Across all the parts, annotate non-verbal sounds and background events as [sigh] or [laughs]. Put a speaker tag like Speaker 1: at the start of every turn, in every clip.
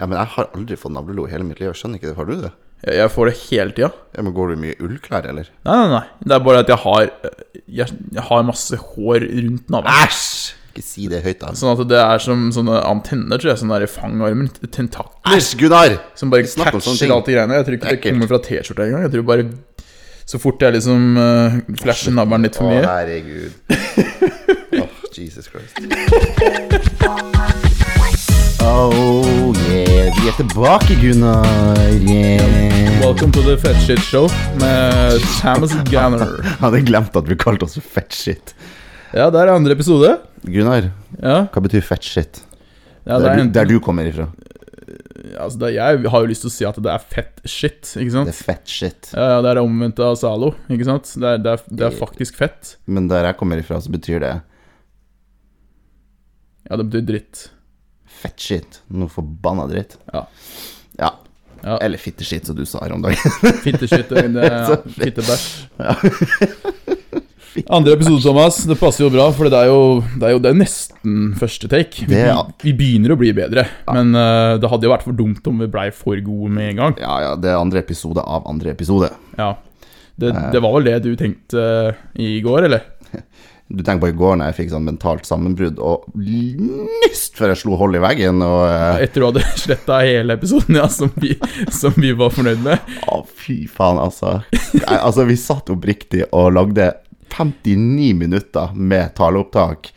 Speaker 1: Ja, men jeg har aldri fått navlelo i hele mitt liv. Jeg skjønner ikke det. Har du det?
Speaker 2: Jeg, jeg får det hele tida.
Speaker 1: Ja, men Går du mye ullklær, eller?
Speaker 2: Nei, nei, nei. Det er bare at jeg har Jeg, jeg har masse hår rundt navlen.
Speaker 1: Æsj! Ikke si det høyt, da.
Speaker 2: Sånn at det er som sånne antenner, tror jeg. Sånn der i fangarmen. Tentakler.
Speaker 1: Æsj, Gunnar!
Speaker 2: Som bare catcher alt de greiene. Jeg tror ikke det
Speaker 1: Ekkelt.
Speaker 2: kommer fra T-skjorta engang. Jeg tror bare Så fort jeg liksom uh, flasher navlen litt for mye Å,
Speaker 1: herregud. [laughs] oh, Jesus Christ. [laughs] Oh yeah, vi er tilbake, Gunnar. Yeah.
Speaker 2: Welcome to the Fat Shit Show med Thomas Ganner. [laughs]
Speaker 1: Jeg hadde glemt at vi kalte oss fett shit.
Speaker 2: Ja, det er andre episode.
Speaker 1: Gunnar,
Speaker 2: Ja,
Speaker 1: hva betyr fett shit?
Speaker 2: ja
Speaker 1: der,
Speaker 2: er en,
Speaker 1: der du kommer ifra.
Speaker 2: altså, det, Jeg har jo lyst til å si at det er fett shit, ikke sant?
Speaker 1: Det er fett shit.
Speaker 2: Ja, ja, det er omvendt av Zalo, ikke sant? Det er, det er, det er faktisk fett.
Speaker 1: Men der jeg kommer ifra, så betyr det
Speaker 2: Ja, det betyr dritt.
Speaker 1: Fett shit. Noe forbanna dritt.
Speaker 2: Ja.
Speaker 1: Ja.
Speaker 2: Ja.
Speaker 1: Eller fitteshit, som du sa her om dagen. [laughs]
Speaker 2: Fitteshit. Det er
Speaker 1: fittebæsj. [laughs]
Speaker 2: ja. [laughs] Andre episode, Thomas. Det passer jo bra, for det er jo, det er jo det er nesten første take. Vi, vi begynner å bli bedre, men uh, det hadde jo vært for dumt om vi blei for gode med en gang.
Speaker 1: ja, ja, det er andre episode av andre episode.
Speaker 2: Ja. Det, det var vel det du tenkte uh, i går, eller?
Speaker 1: Du tenker på i går når jeg fikk sånn mentalt sammenbrudd og nyst før jeg slo hold i veggen og uh...
Speaker 2: Etter du hadde [laughs] sletta hele episoden, ja, som vi, som vi var fornøyd med.
Speaker 1: Å, fy faen, altså. Jeg, altså, vi satt oppriktig og lagde 59 minutter med taleopptak,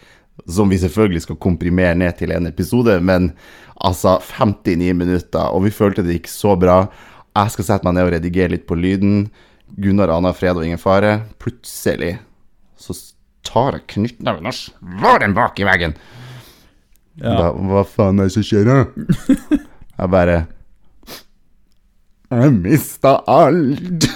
Speaker 1: som vi selvfølgelig skal komprimere ned til en episode, men altså 59 minutter, og vi følte det gikk så bra. Jeg skal sette meg ned og redigere litt på lyden. Gunnar aner fred og ingen fare. Plutselig så tar jeg knyttneven og slår den bak i veggen.
Speaker 2: Ja.
Speaker 1: Da, hva faen er det som skjer, da? [laughs] Jeg bare Jeg mista alt.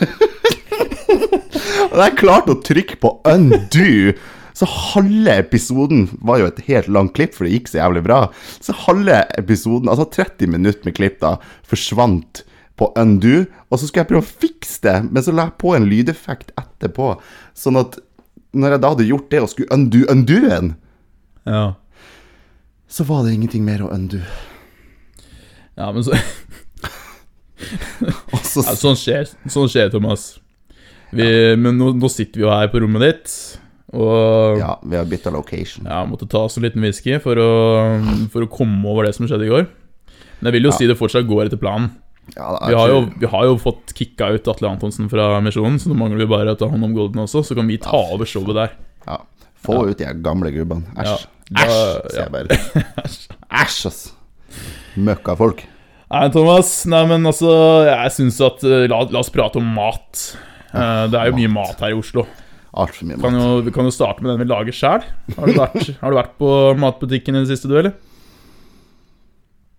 Speaker 1: Og jeg klarte å trykke på undo, så halve episoden var jo et helt langt klipp, for det gikk så jævlig bra. Så halve episoden, altså 30 minutter med klipp, da, forsvant på undo. Og så skulle jeg prøve å fikse det, men så la jeg på en lydeffekt etterpå. Sånn at når jeg da hadde gjort det og skulle undo undoen,
Speaker 2: ja.
Speaker 1: så var det ingenting mer å undo.
Speaker 2: Ja, men så, [laughs]
Speaker 1: så
Speaker 2: ja, sånn skjer, sånn skjer, Thomas. Vi, Men nå, nå sitter vi jo her på rommet ditt, og
Speaker 1: Ja, vi har bytta location.
Speaker 2: Ja, måtte ta oss en liten whisky for å, for å komme over det som skjedde i går. Men jeg vil jo si det fortsatt går etter planen.
Speaker 1: Ja,
Speaker 2: Vi har, jo, vi har jo fått kicka ut Atle Antonsen fra Misjonen, så nå mangler vi bare å ta hånd om Golden også, så kan vi ta over showet der.
Speaker 1: ja. Få ut de gamle gubbene. Æsj.
Speaker 2: Ja,
Speaker 1: Æsj, sier jeg bare. Æsj, ass. Møkka folk.
Speaker 2: Nei, Thomas, nei, men altså, jeg syns at eh, la, la oss prate om mat. Uh, det er jo mye mat her i Oslo.
Speaker 1: Altfor mye
Speaker 2: Kan
Speaker 1: mat.
Speaker 2: jo, vi kan jo starte med den vi lager sjæl. Har, [laughs] har du vært på matbutikken i det siste, du, eller?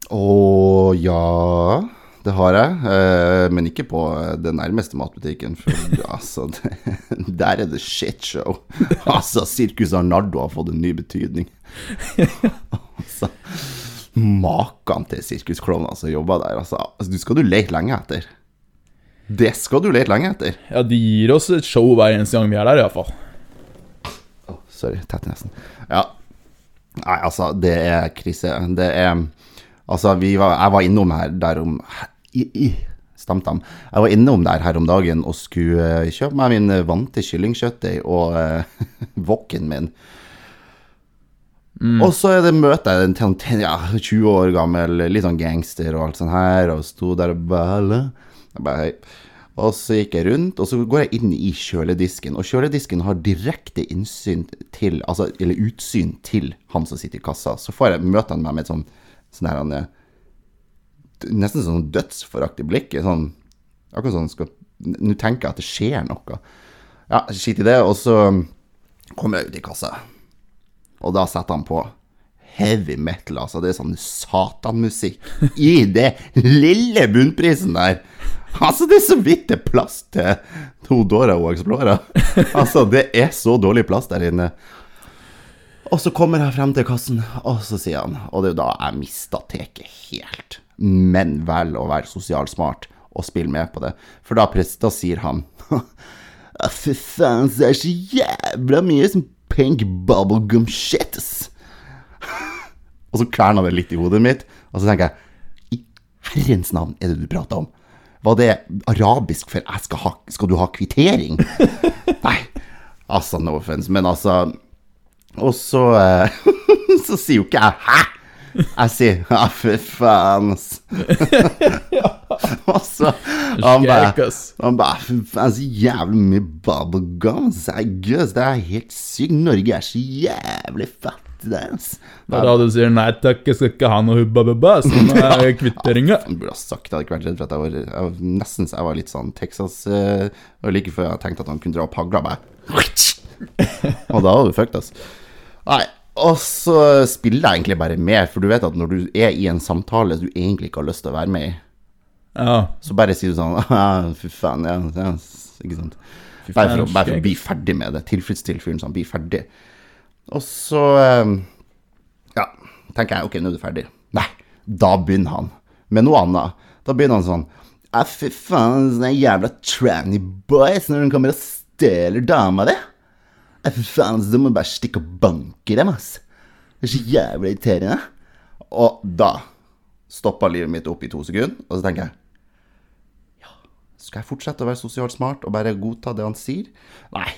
Speaker 1: Å ja, det har jeg. Eh, men ikke på den nærmeste matbutikken. For [laughs] altså, det, der er det shitshow. [laughs] Altså, Sirkus Arnardo har fått en ny betydning. [laughs] Altså, Maken til sirkusklovner som jobber der, altså. altså. Du skal du lete lenge etter. Det skal du lete lenge etter.
Speaker 2: Ja, de gir oss et show hver eneste gang vi er der, iallfall.
Speaker 1: Åh, sorry, tett i nesen. Ja. Nei, altså, det er krise. Det er Altså, vi var, jeg var innom her der om i, i, Stamtam. Jeg var innom der her om dagen og skulle uh, kjøpe meg min eh, vante kyllingkjøttdeig og uh, [laughs] woken min. Og så er det møte jeg en ja, 20 år gammel, litt sånn gangster og alt sånt her, og sto der og bæla. Bare. Og så gikk jeg rundt, og så går jeg inn i kjøledisken. Og kjøledisken har direkte innsyn til, altså, eller utsyn til han som sitter i kassa. Så får jeg møte han meg med et sånn, sånn her, han nesten sånn dødsforaktig blikk. Sånn, akkurat sånn, skal, nå tenker jeg at det skjer noe. Ja, skit i det, og så kommer jeg ut i kassa. Og da setter han på heavy metal, altså. Det er sånn satanmusikk i det lille bunnprisen der. Altså, det er så vidt det er plass til to Dora og Explora. Altså, det er så dårlig plass der inne. Og så kommer jeg frem til kassen, og så sier han Og det er jo da jeg mista teket helt. Men vel å være sosialt smart og spille med på det. For da, da sier han [laughs] «Ja, Fy faen, så er det så jævla mye som pink bubblegum shits. [laughs] og så kverna det litt i hodet mitt, og så tenker jeg I herrens navn er det du prater om? Var det arabisk for jeg skal, ha, skal du ha kvittering? [laughs] Nei, altså, no offense, men altså Og så eh, [laughs] Så sier jo ikke jeg 'hæ'? Jeg sier 'ja, fy faen', ass. [laughs] og så han bare, han bare faen, så jævlig mye bubblegum. Seriøst, det er helt sykt. Norge er så jævlig fattig.
Speaker 2: Det er da du sier 'nei takk, jeg skal ikke ha noe hubba bubba', nå er kvitteringa. [laughs]
Speaker 1: Ja, burde ha sagt det, jeg hadde ikke vært redd for at jeg var, jeg var nesten så jeg var litt sånn Texas uh, Og like før jeg tenkte at han kunne dra opp hagla, bare Og da var du fucked, altså. Nei, og så spiller jeg egentlig bare med, for du vet at når du er i en samtale du egentlig ikke har lyst til å være med i,
Speaker 2: Ja.
Speaker 1: så bare sier du sånn [laughs] «Ah, Fy faen, ja, ja Ikke sant? Bare for, bare for å bli ferdig med det. Tilfredsstill fyren sånn, bli ferdig. Og så eh, Ja, tenker jeg ok, nå er du ferdig. Nei, da begynner han med noe annet. Da begynner han sånn Ja, fy faen, sånne jævla tranny boys når de kommer og stjeler dama di. Ja, fy faen, så du må bare stikke og banke dem, ass. Det er så jævlig irriterende. Og da stoppa livet mitt opp i to sekunder, og så tenker jeg skal jeg fortsette å være sosialt smart og bare godta det han sier? Nei.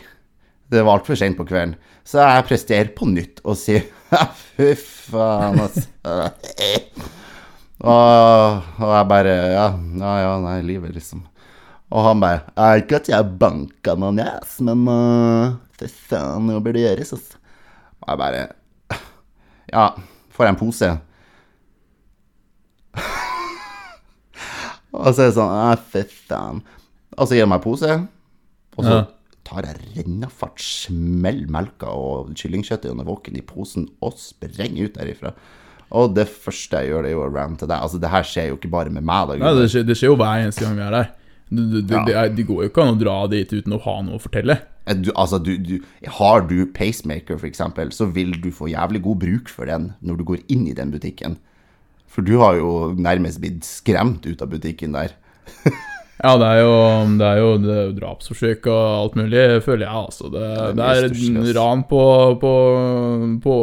Speaker 1: Det var altfor seint på kvelden. Så jeg presterer på nytt og sier [laughs] ja, fy faen, altså. [laughs] Og, og jeg bare ja, ja, ja, nei, livet, liksom. Og han bare ja, Ikke at jeg banka noen, yes, men uh, fy faen, noe burde gjøres, ass. Og jeg bare Ja, får jeg en pose? [laughs] Og så er det sånn Ja, fy faen. Og så gir han meg pose, og så
Speaker 2: Ja.
Speaker 1: tar jeg rennafart, smell melka og kyllingkjøttet under våken i posen og sprenger ut derifra. Og det første jeg gjør, det er jo å rante deg. Altså, det her skjer jo ikke bare med meg. da,
Speaker 2: Nei, det skjer, det skjer jo hver eneste gang vi er der. Det, det,
Speaker 1: Ja.
Speaker 2: det går jo ikke an å dra dit uten å ha noe å fortelle.
Speaker 1: Eh, Du, altså, du, du, har du pacemaker, eksempel, så vil du få jævlig god bruk for den når du går inn i den butikken. For du har jo nærmest blitt skremt ut av butikken der. [laughs]
Speaker 2: Ja, det er jo, det er jo det er jo drapsforsøk og alt mulig, føler jeg, altså. Det,
Speaker 1: er
Speaker 2: det
Speaker 1: mye
Speaker 2: er ran på, på, på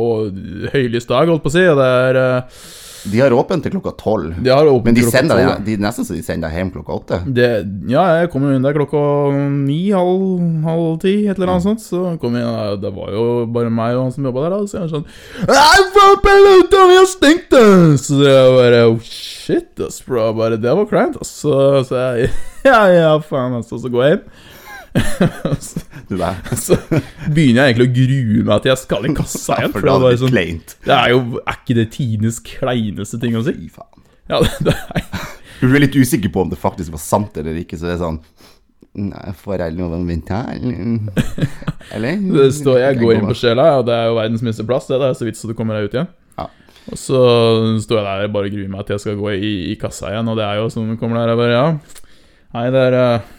Speaker 2: høylys dag, holdt på å si, og det er eh,
Speaker 1: De har åpent til klokka tolv. Men de sender deg, de, nesten så de sender deg hjem klokka åtte.
Speaker 2: Det, ja, jeg kom jo inn der klokka ni, halv, halv ti, et eller annet sånt. Så kom jeg inn, det var jo bare meg og han som jobba der, da. Så jeg sånn stengt! Så jeg bare oh, Shit, ass, bro. Bare, det var kleint, ass. Så, så jeg [laughs] Ja, ja, faen, ass. Og så går jeg inn. [laughs] [laughs] Så begynner jeg egentlig å grue meg til jeg skal i kassa igjen.
Speaker 1: For
Speaker 2: det, er
Speaker 1: det
Speaker 2: sånn, det er jo Er ikke det tidenes kleineste ting å si? Ja, [laughs] det, er
Speaker 1: Du er litt usikker på om det faktisk var sant eller ikke, så det er sånn Nei, får jeg lov å vente her? Eller?
Speaker 2: Det står jeg går inn på sjela, og det er jo verdens minste plass. Det, det er så vidt så du kommer deg ut igjen.
Speaker 1: Ja.
Speaker 2: Og så står jeg der og bare gruer meg til jeg skal gå i, i kassa igjen, og det er jo sånn du kommer der og bare Ja, hei, det er eh,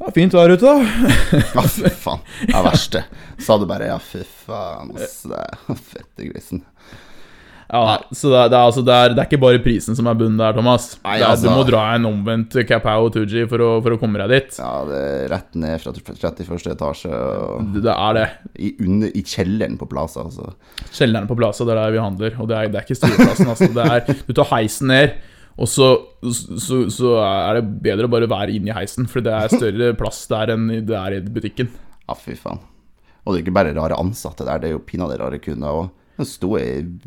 Speaker 2: ja, fint vær ute, da.
Speaker 1: Ja, [laughs] fy faen. Det er verste. Sa du bare ja, fy faen, ass. Det er fettegrisen.
Speaker 2: Ja, så det, er- det, er, altså, det, er, det er ikke bare prisen som er bunnen der, Thomas.
Speaker 1: Nei,
Speaker 2: det
Speaker 1: altså-
Speaker 2: Du må dra en omvendt Kapao Tooji for, for å komme deg dit.
Speaker 1: Ja, det er rett ned fra 31. etasje og
Speaker 2: Det, det er det.
Speaker 1: i, under, i kjelleren på Plaza, altså.
Speaker 2: Kjelleren på Plaza, det er der vi handler. Og det er, det ikke stueplassen. Altså. Det du tar heisen ned, og så, så, så er det bedre å bare være inne i heisen, for det er større [laughs] plass der enn det er i butikken.
Speaker 1: Ja, fy faen. Og det er ikke bare rare ansatte der, det er jo pinadø rare kunder òg. Det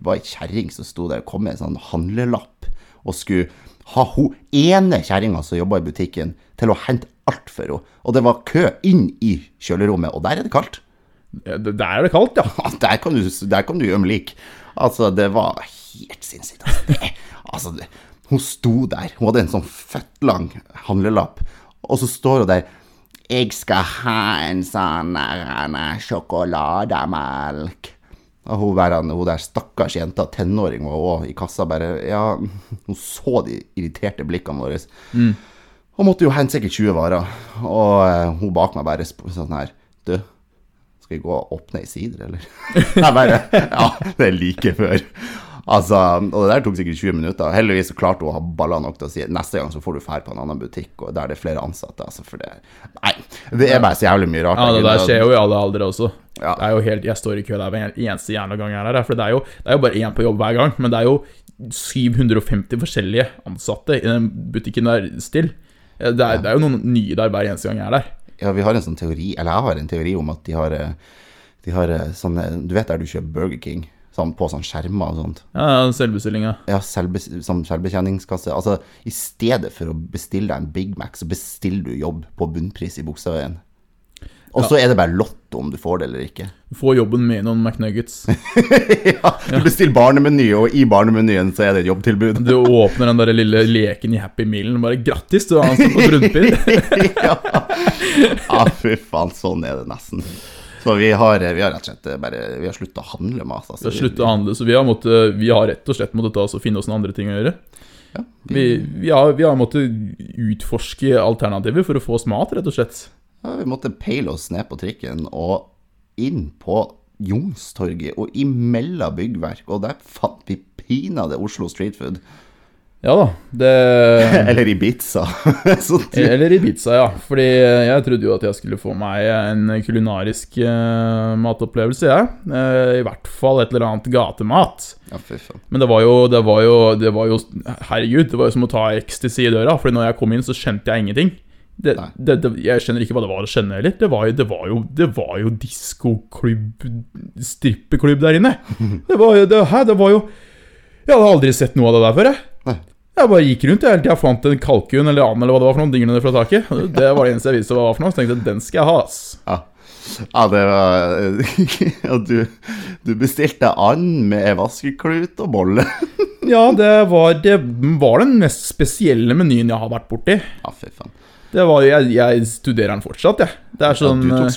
Speaker 1: var ei kjerring som sto der og kom med en sånn handlelapp og skulle ha hun ene kjerringa som jobba i butikken, til å hente alt for henne. Og det var kø inn i kjølerommet, og der er det kaldt.
Speaker 2: Der er det kaldt, ja.
Speaker 1: Ja, [laughs] Der kan du, der kan du gjemme lik. Altså, det var helt sinnssykt. Altså, det, altså det, hun sto der. Hun hadde en sånn føttlang handlelapp. Og så står hun der. Jeg skal ha en sånn sjokolademelk. Og hun der, hun der stakkars jenta, tenåring, var òg i kassa, bare Ja, hun så de irriterte blikkene våre. Hun måtte jo hente sikkert 20 varer. Og eh, hun bak meg bare sånn her Du, skal vi gå og åpne ei sider, eller? [laughs] Jeg bare Ja, det er like før. Altså, og det der tok sikkert 20 minutter. Heldigvis så klarte hun å ha baller nok til å si neste gang så får du fære på en annen butikk, og der det er flere ansatte. Altså, for det Nei, det er bare så jævlig mye rart.
Speaker 2: Ja, Det der skjer jo i alle aldre også.
Speaker 1: Ja.
Speaker 2: Det er jo helt, Jeg står i kø der hver eneste jævla gang jeg er der. For det er jo, det er jo bare én på jobb hver gang, men det er jo 750 forskjellige ansatte i den butikken der still. Det er, det er jo noen nye der hver eneste gang jeg er der.
Speaker 1: Ja, vi har en sånn teori, eller jeg har en teori om at de har, eh, de har eh, sånne Du vet der du kjøper Burger King, sånn på sånn skjermer og sånt?
Speaker 2: Ja, ja, selvbestillinga.
Speaker 1: Ja, selvbe, sånn selvbetjeningskasse. Altså, i stedet for å bestille deg en Big Mac, så bestiller du jobb på bunnpris i Bogstadveien. Og så er det bare lotto om du får det eller ikke.
Speaker 2: Du får jobben med noen McNuggets. [laughs]
Speaker 1: ja, du bestiller barnemeny, og i barnemenyen så er det et jobbtilbud.
Speaker 2: Du åpner den der lille leken i Happy Mealen og bare 'Grattis, du har ansatt på [laughs] Brunpil'.
Speaker 1: ja. ja, fy faen, sånn er det nesten. Så vi har, vi har rett og slett bare Vi har slutta å handle mat. Altså.
Speaker 2: Vi har å handle, så vi har, måttet, vi har rett og slett måttet ta oss og finne oss noen andre ting å gjøre.
Speaker 1: Ja,
Speaker 2: Vi, vi, har, vi har måttet utforske alternativer for å få oss mat, rett og slett.
Speaker 1: Ja, vi måtte peile oss ned på trikken og inn på Youngstorget og imellom byggverk, og der fant vi pinadø Oslo Street Food.
Speaker 2: Ja da. Det [laughs]
Speaker 1: Eller Ibiza. [laughs] Så du,
Speaker 2: Eller Ibiza, ja. Fordi jeg trodde jo at jeg skulle få meg en kulinarisk uh, matopplevelse, jeg. Eh, I hvert fall et eller annet gatemat.
Speaker 1: ja.
Speaker 2: Men det var jo, det var jo, det var jo Herregud, det var jo som å ta ecstasy i døra. Fordi når jeg kom inn, så skjønte jeg ingenting. Det, jeg skjønner ikke hva det var å skjønne heller. Det var jo, det var jo, det var jo diskoklubb, strippeklubb der inne. [laughs] Det var jo, det, hæ, det var jo Jeg hadde aldri sett noe av det der før, jeg. Jeg bare gikk rundt jeg, helt til jeg fant en kalkun eller and eller hva det var for noe, dinglende fra taket. Det var det eneste jeg visste hva det var for noe. Så tenkte jeg den skal jeg ha, ass.
Speaker 1: Ja. ja, det var [laughs] Og du, du bestilte and med vaskeklut og bolle. [laughs]
Speaker 2: Ja, det var, det var den mest spesielle menyen jeg har vært borti.
Speaker 1: Ja, fy faen.
Speaker 2: Det var, jeg, jeg studerer den fortsatt, jeg. Det
Speaker 1: Ja,
Speaker 2: sånn
Speaker 1: du
Speaker 2: eh,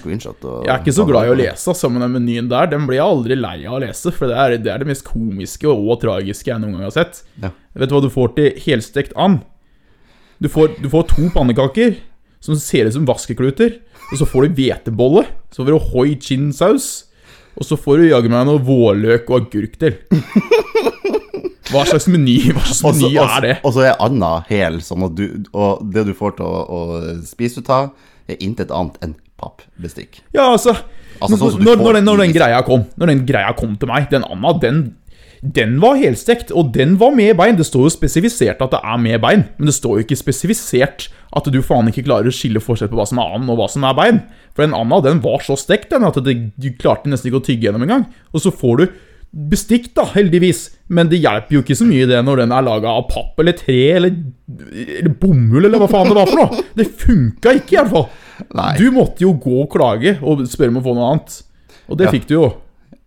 Speaker 2: Jeg er ikke så glad i å lese, altså, men den menyen der Den blir jeg aldri lei av å lese, for det er det, er det mest komiske og tragiske jeg noen gang har sett.
Speaker 1: Ja.
Speaker 2: Vet du hva du får til helstekt and? Du får, du får to pannekaker som ser ut som vaskekluter, og så får du hvetebolle, så får du hoi chin-saus, og så får du jaggu meg noe vårløk og agurk til. [laughs] Hva slags meny, hva slags
Speaker 1: Og
Speaker 2: meny er det?
Speaker 1: Og så er anda hel, sånn at du, og det du får til å, å spise ut av, er intet annet enn pappbestikk.
Speaker 2: Ja, altså,
Speaker 1: Altså, sånn
Speaker 2: når, når, den, når den greia kom Når den greia kom til meg, den anda, den den var helstekt, og den var med bein. Det står jo spesifisert at det er med bein, men det står jo ikke spesifisert at du faen ikke klarer å skille forskjell på hva som er and og hva som er bein. For den anda, den var så stekt den, at det, du klarte nesten ikke å tygge gjennom engang. Og så får du bestikk, da, heldigvis, men det hjelper jo ikke så mye det når den er laga av papp eller tre eller, eller bomull eller hva faen det var for noe. Det funka ikke, i hvert fall.
Speaker 1: Nei.
Speaker 2: Du måtte jo gå og klage og spørre om å få noe annet. Og det
Speaker 1: Ja.
Speaker 2: fikk du jo.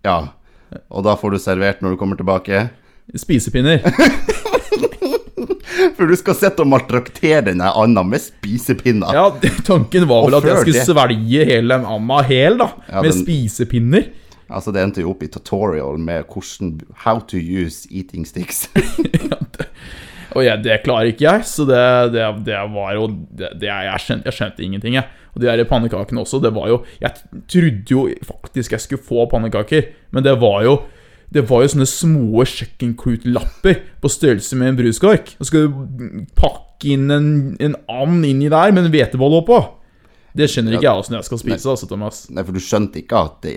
Speaker 1: Ja. Og da får du servert når du kommer tilbake.
Speaker 2: Spisepinner. [laughs]
Speaker 1: For du skal sitte og maltraktere denne anda med spisepinner.
Speaker 2: Ja, tanken var vel at jeg skulle
Speaker 1: det-
Speaker 2: svelge hele den anda hel, da.
Speaker 1: Ja,
Speaker 2: med
Speaker 1: den-
Speaker 2: spisepinner.
Speaker 1: Altså, det endte jo opp i tutorial med hvordan How to use eating sticks. [laughs]
Speaker 2: Og jeg, det klarer ikke jeg, så det, det, det var jo det, jeg, skjønte, jeg skjønte ingenting, jeg. Og de der pannekakene også, det var jo Jeg trodde jo faktisk jeg skulle få pannekaker, men det var jo det var jo sånne små kjøkkenklutlapper på størrelse med en bruskork. Og så skal du pakke inn en, en and inni der med en hvetebolle oppå. Det skjønner ikke jeg åssen jeg skal spise, altså, Thomas.
Speaker 1: Nei, for du skjønte ikke at det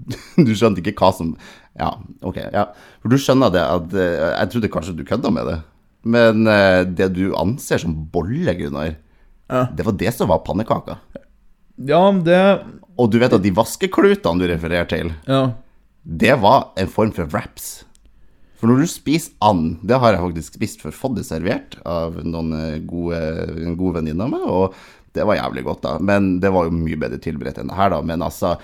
Speaker 1: [laughs] Du skjønte ikke hva som Ja, ok. ja For du skjønner det at eh, Jeg trodde kanskje du kødda med det. Men eh, det du anser som bolle, Gunnar,
Speaker 2: Ja.
Speaker 1: det var det som var pannekaka.
Speaker 2: Ja, det
Speaker 1: Og du vet at de vaskeklutene du refererer til,
Speaker 2: Ja.
Speaker 1: det var en form for wraps. For når du spiser and, det har jeg faktisk spist for fått det servert av noen eh, gode, en god venninne av meg, og det var jævlig godt, da. Men det var jo mye bedre tilberedt enn det her, da. Men altså,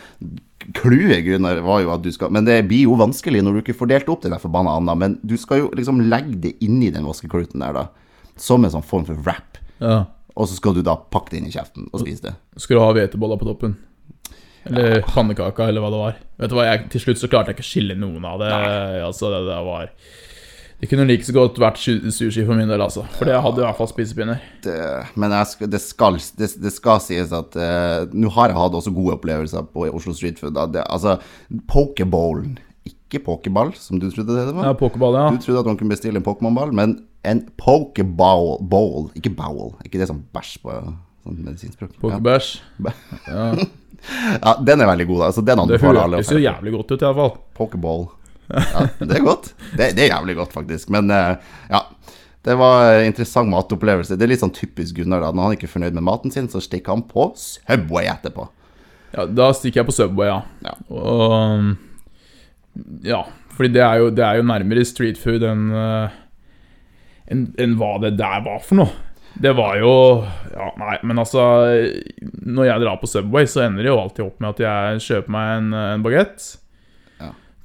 Speaker 1: clouet, Gunnar, var jo at du skal Men det blir jo vanskelig når du ikke får delt opp den der forbanna anda, men du skal jo liksom legge det inni den vaskekluten der, da. Som en sånn form for wrap.
Speaker 2: ja.
Speaker 1: Og så skal du da pakke det inn i kjeften og spise det.
Speaker 2: Skal du ha hveteboller på toppen. Eller pannekaka, eller hva det var. Vet du hva, jeg, Til slutt så klarte jeg ikke å skille noen av det. Altså, det, det var Det kunne like så godt vært sushi for min del, altså. For det hadde i hvert fall spisepinner.
Speaker 1: det, men jeg det, skal, det, det skal sies at uh, nå har jeg hatt også gode opplevelser på Oslo Street Food. Det, altså, pokerbowlen ikke pokeball, som du trodde det var.
Speaker 2: Ja, Pokerball, ja.
Speaker 1: Du trodde at man kunne bestille en Pokémon-ball, men en pokeball, bowl, ikke bowl, ikke det som bæsj på sånn medisinspråk. Ja.
Speaker 2: Pokerbæsj. Ja, [laughs]
Speaker 1: ja, den er veldig god. Altså, den
Speaker 2: det
Speaker 1: anbefaler alle. å
Speaker 2: hørtes jo jævlig godt ut, iallfall.
Speaker 1: Pokeball. Ja, det er godt. Det, det er jævlig godt, faktisk. Men eh, ja. Det var en interessant matopplevelse. Det er litt sånn typisk Gunnar. da Når han ikke er fornøyd med maten sin, så stikker han på Subway etterpå.
Speaker 2: Ja, da stikker jeg på Subway, ja.
Speaker 1: Ja.
Speaker 2: Og Ja, fordi det er jo, det er jo nærmere street food enn en, enn enn hva det der var for noe. Det var jo Ja, nei, men altså Når jeg drar på Subway, så ender det jo alltid opp med at jeg kjøper meg en, en bagett.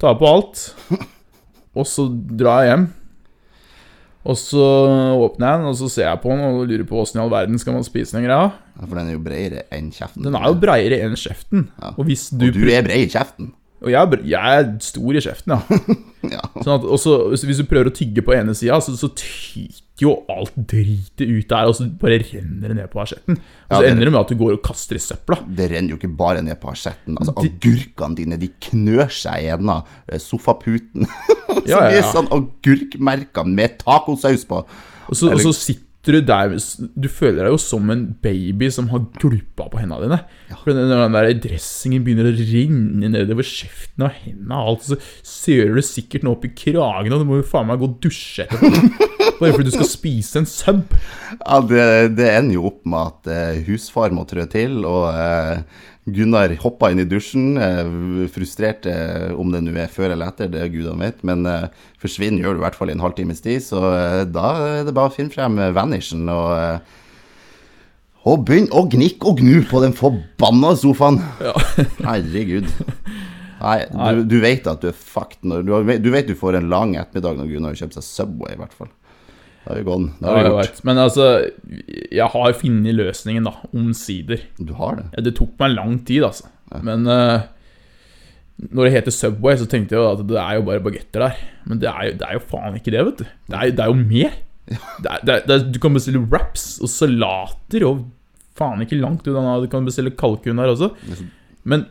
Speaker 2: Tar på alt. Og så drar jeg hjem. Og så åpner jeg den, og så ser jeg på den og lurer på åssen i all verden skal man spise den greia.
Speaker 1: Ja, For den er jo bredere enn kjeften.
Speaker 2: Den er jo breiere enn kjeften.
Speaker 1: Ja.
Speaker 2: Og du,
Speaker 1: Og du er bred i kjeften.
Speaker 2: Og jeg jeg er stor i kjeften, ja. [laughs]
Speaker 1: Ja.
Speaker 2: Sånn at også, hvis du prøver å tygge på ene sida, så, så tyter jo alt dritet ut der, og så bare renner det ned på asjetten. Og
Speaker 1: Ja,
Speaker 2: så
Speaker 1: det-
Speaker 2: ender det med at du går og kaster i søpla.
Speaker 1: Det renner jo ikke bare ned på asjetten. Altså, agurkene dine de knør seg gjennom eh, sofaputen. så [laughs]
Speaker 2: Ja, ja, ja.
Speaker 1: sånn agurkmerker med tacosaus på.
Speaker 2: Og så, og så sitter du der Du føler deg jo som en baby som har gulpa på hendene dine. For den, den der dressingen begynner å renne nedover kjeften og hendene og alt, så søler du sikkert noe opp i kragen, og du må jo faen meg gå og dusje etterpå. [laughs] Bare fordi du skal spise en sub.
Speaker 1: Ja, det, det ender jo opp med at eh, husfar må trø til, og eh, Gunnar hoppa inn i dusjen, eh, frustrert eh, om det nå er før eller etter, det er gudene vet, men eh, forsvinner gjør du i hvert fall i en halvtimes tid, så da er det bare å finne frem vanishen og og begynn å gnikke og gnu på den forbanna sofaen.
Speaker 2: Ja.
Speaker 1: Herregud. Nei, du, du vet at du er fucked når du, du vet du får en lang ettermiddag når Gunnar har kjøpt seg Subway, i hvert fall. Da er vi gone.
Speaker 2: Ja,
Speaker 1: er ja,
Speaker 2: jeg
Speaker 1: gjort.
Speaker 2: Men altså, jeg har funnet løsningen, da. Omsider.
Speaker 1: Du har det.
Speaker 2: Ja, Det tok meg lang tid, altså. Men uh, når det heter Subway, så tenkte jeg jo at det er jo bare bagetter der. Men det er jo, det er jo faen ikke det, vet du. Det er, det er jo mer. Det er, det det du kan bestille wraps og salater og faen ikke langt unna. Du kan bestille kalkun der også. Men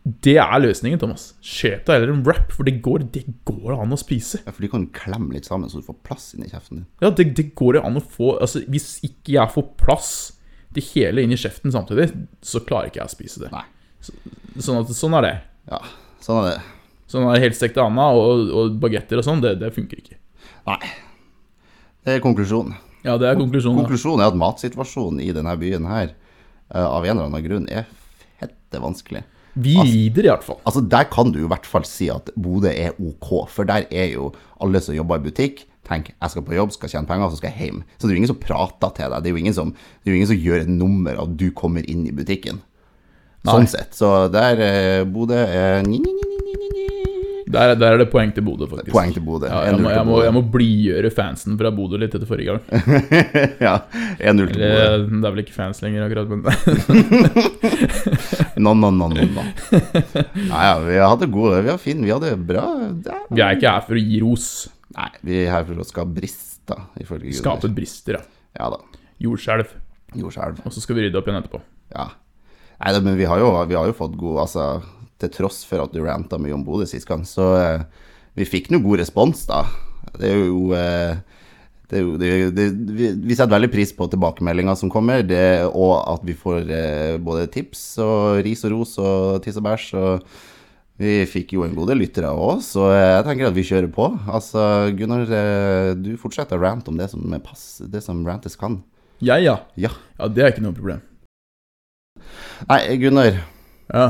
Speaker 2: det er løsningen, Thomas. Kjøp deg heller en wrap, for det går, det går an å spise.
Speaker 1: Ja, for de kan klemme litt sammen, så du får plass inni kjeften din.
Speaker 2: Ja, det, det går det an å få Altså, Hvis ikke jeg får plass til hele inn i kjeften samtidig, så klarer ikke jeg å spise det.
Speaker 1: Nei.
Speaker 2: Så, sånn, at, sånn er det.
Speaker 1: Ja, sånn er det.
Speaker 2: Sånn er helstekte anda og, og bagetter og sånn, det, det funker ikke.
Speaker 1: Nei. Det er konklusjonen.
Speaker 2: Ja, det er konklusjonen.
Speaker 1: Konklusjonen er at matsituasjonen i denne byen her, eh, av en eller annen grunn, er fette vanskelig.
Speaker 2: Vi lider i hvert fall.
Speaker 1: Altså, der kan du i hvert fall si at Bodø er ok, for der er jo alle som jobber i butikk, tenk, jeg skal på jobb, skal tjene penger, så skal jeg hjem. Så det er jo ingen som prater til deg, det er jo ingen som, det er jo ingen som gjør et nummer av at du kommer inn i butikken. Sånn sett. Så der eh, Bodø er ni,
Speaker 2: Der, der er det poeng til Bodø, faktisk.
Speaker 1: Poeng til Bodø.
Speaker 2: Ja, jeg, må, jeg, må, jeg må blidgjøre fansen fra Bodø litt etter forrige gang. [laughs]
Speaker 1: ja, 1-0 til Bodø.
Speaker 2: det er vel ikke fans lenger, akkurat, men
Speaker 1: No, no, no, no, no. Nei, ja, vi hadde gode, vi hadde fin, vi hadde bra ja.
Speaker 2: vi er ikke her for å gi ros.
Speaker 1: Nei, vi er her for å skape ifølge Gunnar.
Speaker 2: Skape brister, ja.
Speaker 1: Ja da.
Speaker 2: Jordskjelv.
Speaker 1: Jordskjelv.
Speaker 2: Og så skal vi rydde opp igjen etterpå.
Speaker 1: Ja. Nei, da, men vi har, jo, vi har jo fått god Altså, til tross for at du ranta mye om Bodø sist gang, så eh, vi fikk nå god respons, da. Det er jo eh, det er jo, det, det, vi, vi setter veldig pris på tilbakemeldinger som kommer, det, og at vi får eh, både tips og ris og ros og tiss og bæsj. Og vi fikk jo en god del lyttere òg, så jeg tenker at vi kjører på. Altså, Gunnar, eh, du fortsetter å rante om det som, pass, det som rantes kan.
Speaker 2: Jeg, ja.
Speaker 1: Ja.
Speaker 2: Ja, det er ikke noe problem.
Speaker 1: Nei, Gunnar.
Speaker 2: Ja.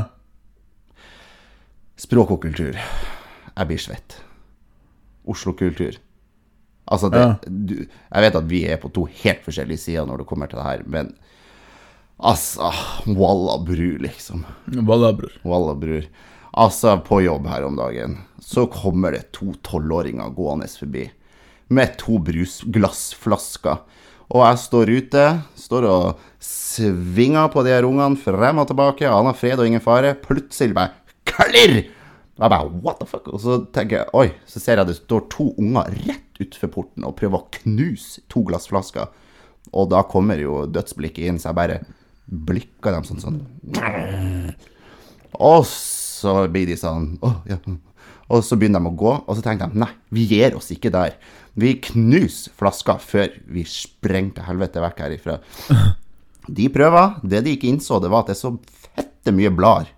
Speaker 1: Språk og kultur. Jeg blir svett. Oslo-kultur. Altså, det,
Speaker 2: Ja.
Speaker 1: du, jeg vet at vi er på to helt forskjellige sider når det kommer til det her, men altså Walla bru, liksom.
Speaker 2: Walla bror?
Speaker 1: Walla bror. Altså, på jobb her om dagen, så kommer det to tolvåringer gående forbi med to brusglassflasker. Og jeg står ute, står og svinger på de her ungene frem og tilbake, aner fred og ingen fare. Plutselig bare klirr! Og jeg bare what the fuck? Og så tenker jeg, oi, så ser jeg det står to unger rett utenfor porten og prøver å knuse to glassflasker. Og da kommer jo dødsblikket inn, så jeg bare blikker dem sånn sånn. Og så blir de sånn oh, ja. Og så begynner de å gå, og så tenker de nei, vi gir oss ikke der. Vi knuser flaska før vi sprenger til helvete vekk herifra. De prøver. Det de ikke innså, det var at det er så fette mye blader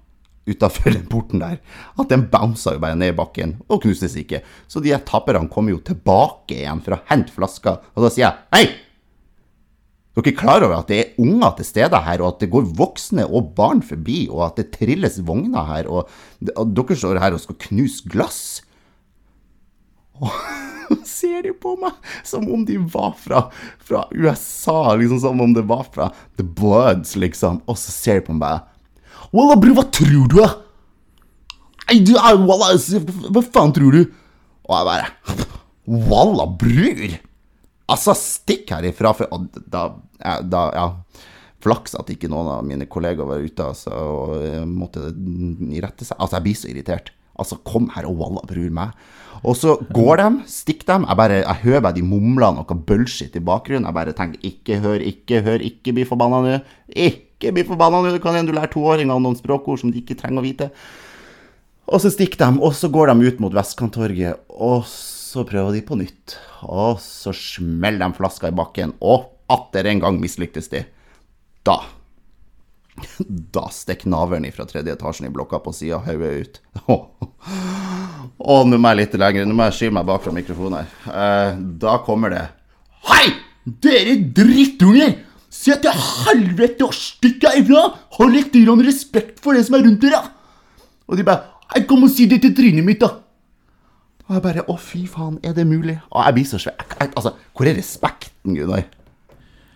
Speaker 1: utafor den porten der, at den bounsa jo bare ned i bakken og knustes ikke. Så de her taperne kommer jo tilbake igjen for å hente flaska, og da sier jeg hei! Dere er klar over at det er unger til stede her, og at det går voksne og barn forbi, og at det trilles vogner her, og, og dere står her og skal knuse glass? Og [laughs] ser de på meg som om de var fra, fra USA, liksom som om det var fra The Bloods, liksom. Og så ser de på meg bare Wallah, bror, hva tror du, da? Nei, du walla, hva faen tror du? Og jeg bare Walla, bror! Altså, stikk herifra, for da, da Ja. Flaks at ikke noen av mine kollegaer var ute altså, og eh, måtte rette seg. Altså, jeg blir så irritert. Altså, kom her og walla, bror meg. Og så går de, stikker dem. Jeg bare, jeg hører bare de mumler noe bullshit i bakgrunnen. Jeg bare tenker ikke hør, ikke hør, ikke bli forbanna nå. Ikke bli forbanna nå. Det kan hende du lærer toåringene noen språkord som de ikke trenger å vite. Og så stikker de, og så går de ut mot Vestkanttorget, og så prøver de på nytt. Og så smeller de flaska i bakken, og atter en gang mislyktes de. Da Da stikker navlen fra tredje etasjen i blokka på sida av hodet ut. [laughs] Å, nå må jeg litt lenger, nå må jeg skyve meg bak fra mikrofonen her. Eh, da kommer det Hei, dere drittunger! Se til helvete og stikk herfra! Ha litt respekt for det som er rundt dere! Og de bare Jeg kom og si det til trynet mitt, da! Og jeg bare Å, fy faen, er det mulig? Og jeg blir så svær. Altså, hvor er respekten, Gunnar?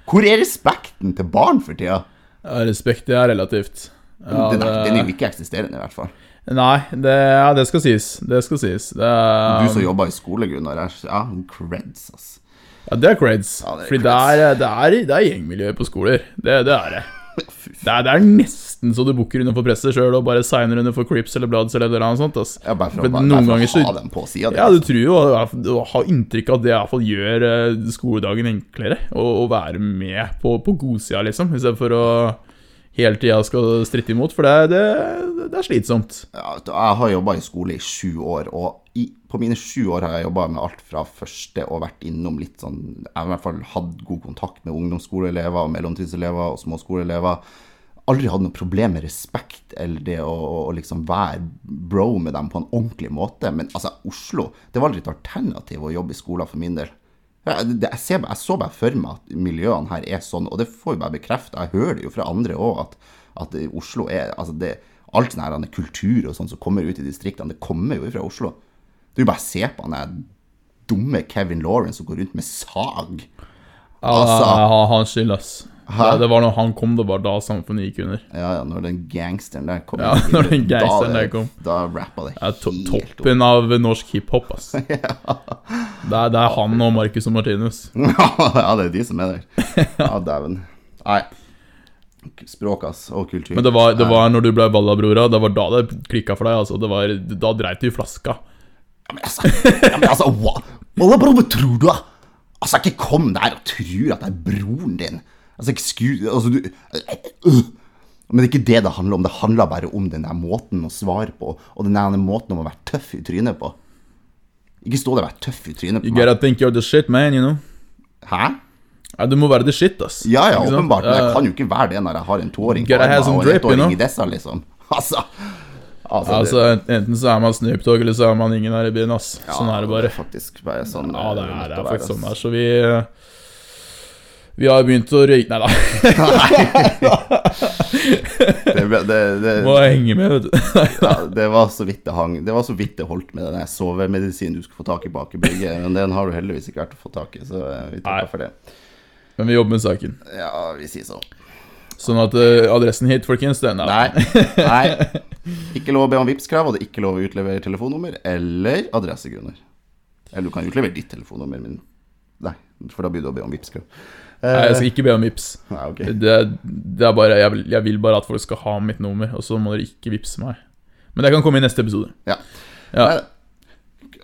Speaker 1: Hvor er respekten til barn for tida?
Speaker 2: Ja, respekt, det er relativt. Ja,
Speaker 1: den, er,
Speaker 2: det-
Speaker 1: den er jo ikke eksisterende, i hvert fall.
Speaker 2: Nei, det, ja, det skal sies. Det skal sies. Det um...
Speaker 1: Du som jobber i skole, Gunnar. Ja, creds, ass.
Speaker 2: Ja, det er creds.
Speaker 1: Ja, det
Speaker 2: Fordi det er, det, er, det er gjengmiljø på skoler. Det, det er det. [laughs] Det er, det er nesten så du booker under for presset sjøl og bare signer under for Crips eller Bloods eller noe sånt. ass.
Speaker 1: Ja, bare for, bare,
Speaker 2: noen
Speaker 1: bare for å
Speaker 2: så-
Speaker 1: ha dem på sida.
Speaker 2: Ja, du tror jo og har inntrykk av at det iallfall gjør eh, skoledagen enklere. Å være med på, på godsida, liksom, istedenfor å hele tida skal stritte imot. For det, det, det er slitsomt.
Speaker 1: Ja, jeg har jobba i skole i sju år, og i, på mine sju år har jeg jobba med alt fra første og vært innom litt sånn Jeg har i hvert fall hatt god kontakt med ungdomsskoleelever og mellomtidselever og småskoleelever. Aldri hatt noe problem med respekt eller det å, å, liksom være bro med dem på en ordentlig måte. Men altså, Oslo Det var aldri et alternativ å jobbe i skolen for min del. Jeg, ser, jeg så bare for meg at miljøene her er sånn, og det får jo bare bekrefta. Jeg hører det jo fra andre òg, at, at Oslo er altså det, Alt sånn her kultur og sånn som kommer ut i distriktene, det kommer jo fra Oslo. Er bare ser se på han dumme Kevin Lawrence som går rundt med sag. Altså-
Speaker 2: Altså, han skyld, ass.
Speaker 1: Hæ?
Speaker 2: Det, var når han kom, det var da samfunnet gikk under.
Speaker 1: Ja, ja, når den gangsteren der kom.
Speaker 2: Ja, [laughs] når den gangsteren der kom.
Speaker 1: Da rappa det
Speaker 2: Ja, Toppen
Speaker 1: helt opp.
Speaker 2: av norsk hiphop, ass. [laughs] Det er, det er han og Marcus og Martinus. [laughs]
Speaker 1: ja, det er de som er der. Ja, dæven. Nei. Språk, ass, og kultur.
Speaker 2: Men det var, det var når du ble Vallabrora, det var da det klikka for deg. Altså. Det var, da dreit du i flaska.
Speaker 1: Ja, men altså, ja, men altså hva, hva, bro, hva tror du, da? Altså, ikke kom der og tror at det er broren din. Altså, excuse Altså, du øh. Men det er ikke det det handler om. Det handler bare om den der måten å svare på, og den der måten om å være tøff i trynet på. Ikke stå der og være tøff i trynet på
Speaker 2: You
Speaker 1: meg.
Speaker 2: gotta think you're the shit, man, you know.
Speaker 1: Hæ?
Speaker 2: Ja, du må være the shit, ass.
Speaker 1: Ja, ja, åpenbart. Men jeg kan jo ikke være det når jeg har en toåring på armen og en
Speaker 2: drip, you
Speaker 1: ettåring
Speaker 2: know?
Speaker 1: i dessa, liksom. [laughs] Altså, altså, det-
Speaker 2: Altså, Enten så er man Snoop Dogg, eller så er man ingen her i byen, ass. Sånn er det bare.
Speaker 1: faktisk bare sånn
Speaker 2: Ja, det
Speaker 1: eh,
Speaker 2: er, det er faktisk sånn der. Så vi Vi har begynt å røyke Nei da. [laughs]
Speaker 1: Det, ble- det, det,
Speaker 2: Må henge med, vet du. [laughs]
Speaker 1: ja, det var så vidt det hang Det var så vidt det holdt med den sovemedisinen du skulle få tak i bak i bygget. Men den har du heldigvis ikke vært å få tak i, så eh, vi takker for det.
Speaker 2: Men vi jobber med saken.
Speaker 1: Ja, vi sier så.
Speaker 2: Sånn at uh, adressen hit, folkens, den er
Speaker 1: Nei. nei [laughs] Ikke lov å be om Vipps-krav, og det er ikke lov å utlevere telefonnummer eller adressegrunner. Eller du kan utlevere ditt telefonnummer, men nei, for da begynner du å be om Vipps-krav.
Speaker 2: Nei, jeg skal ikke be om Vipps.
Speaker 1: Nei, ok.
Speaker 2: Det, det er bare, jeg vil, jeg vil bare at folk skal ha mitt nummer, og så må dere ikke vippse meg. Men det kan komme i neste episode.
Speaker 1: Ja.
Speaker 2: Ja.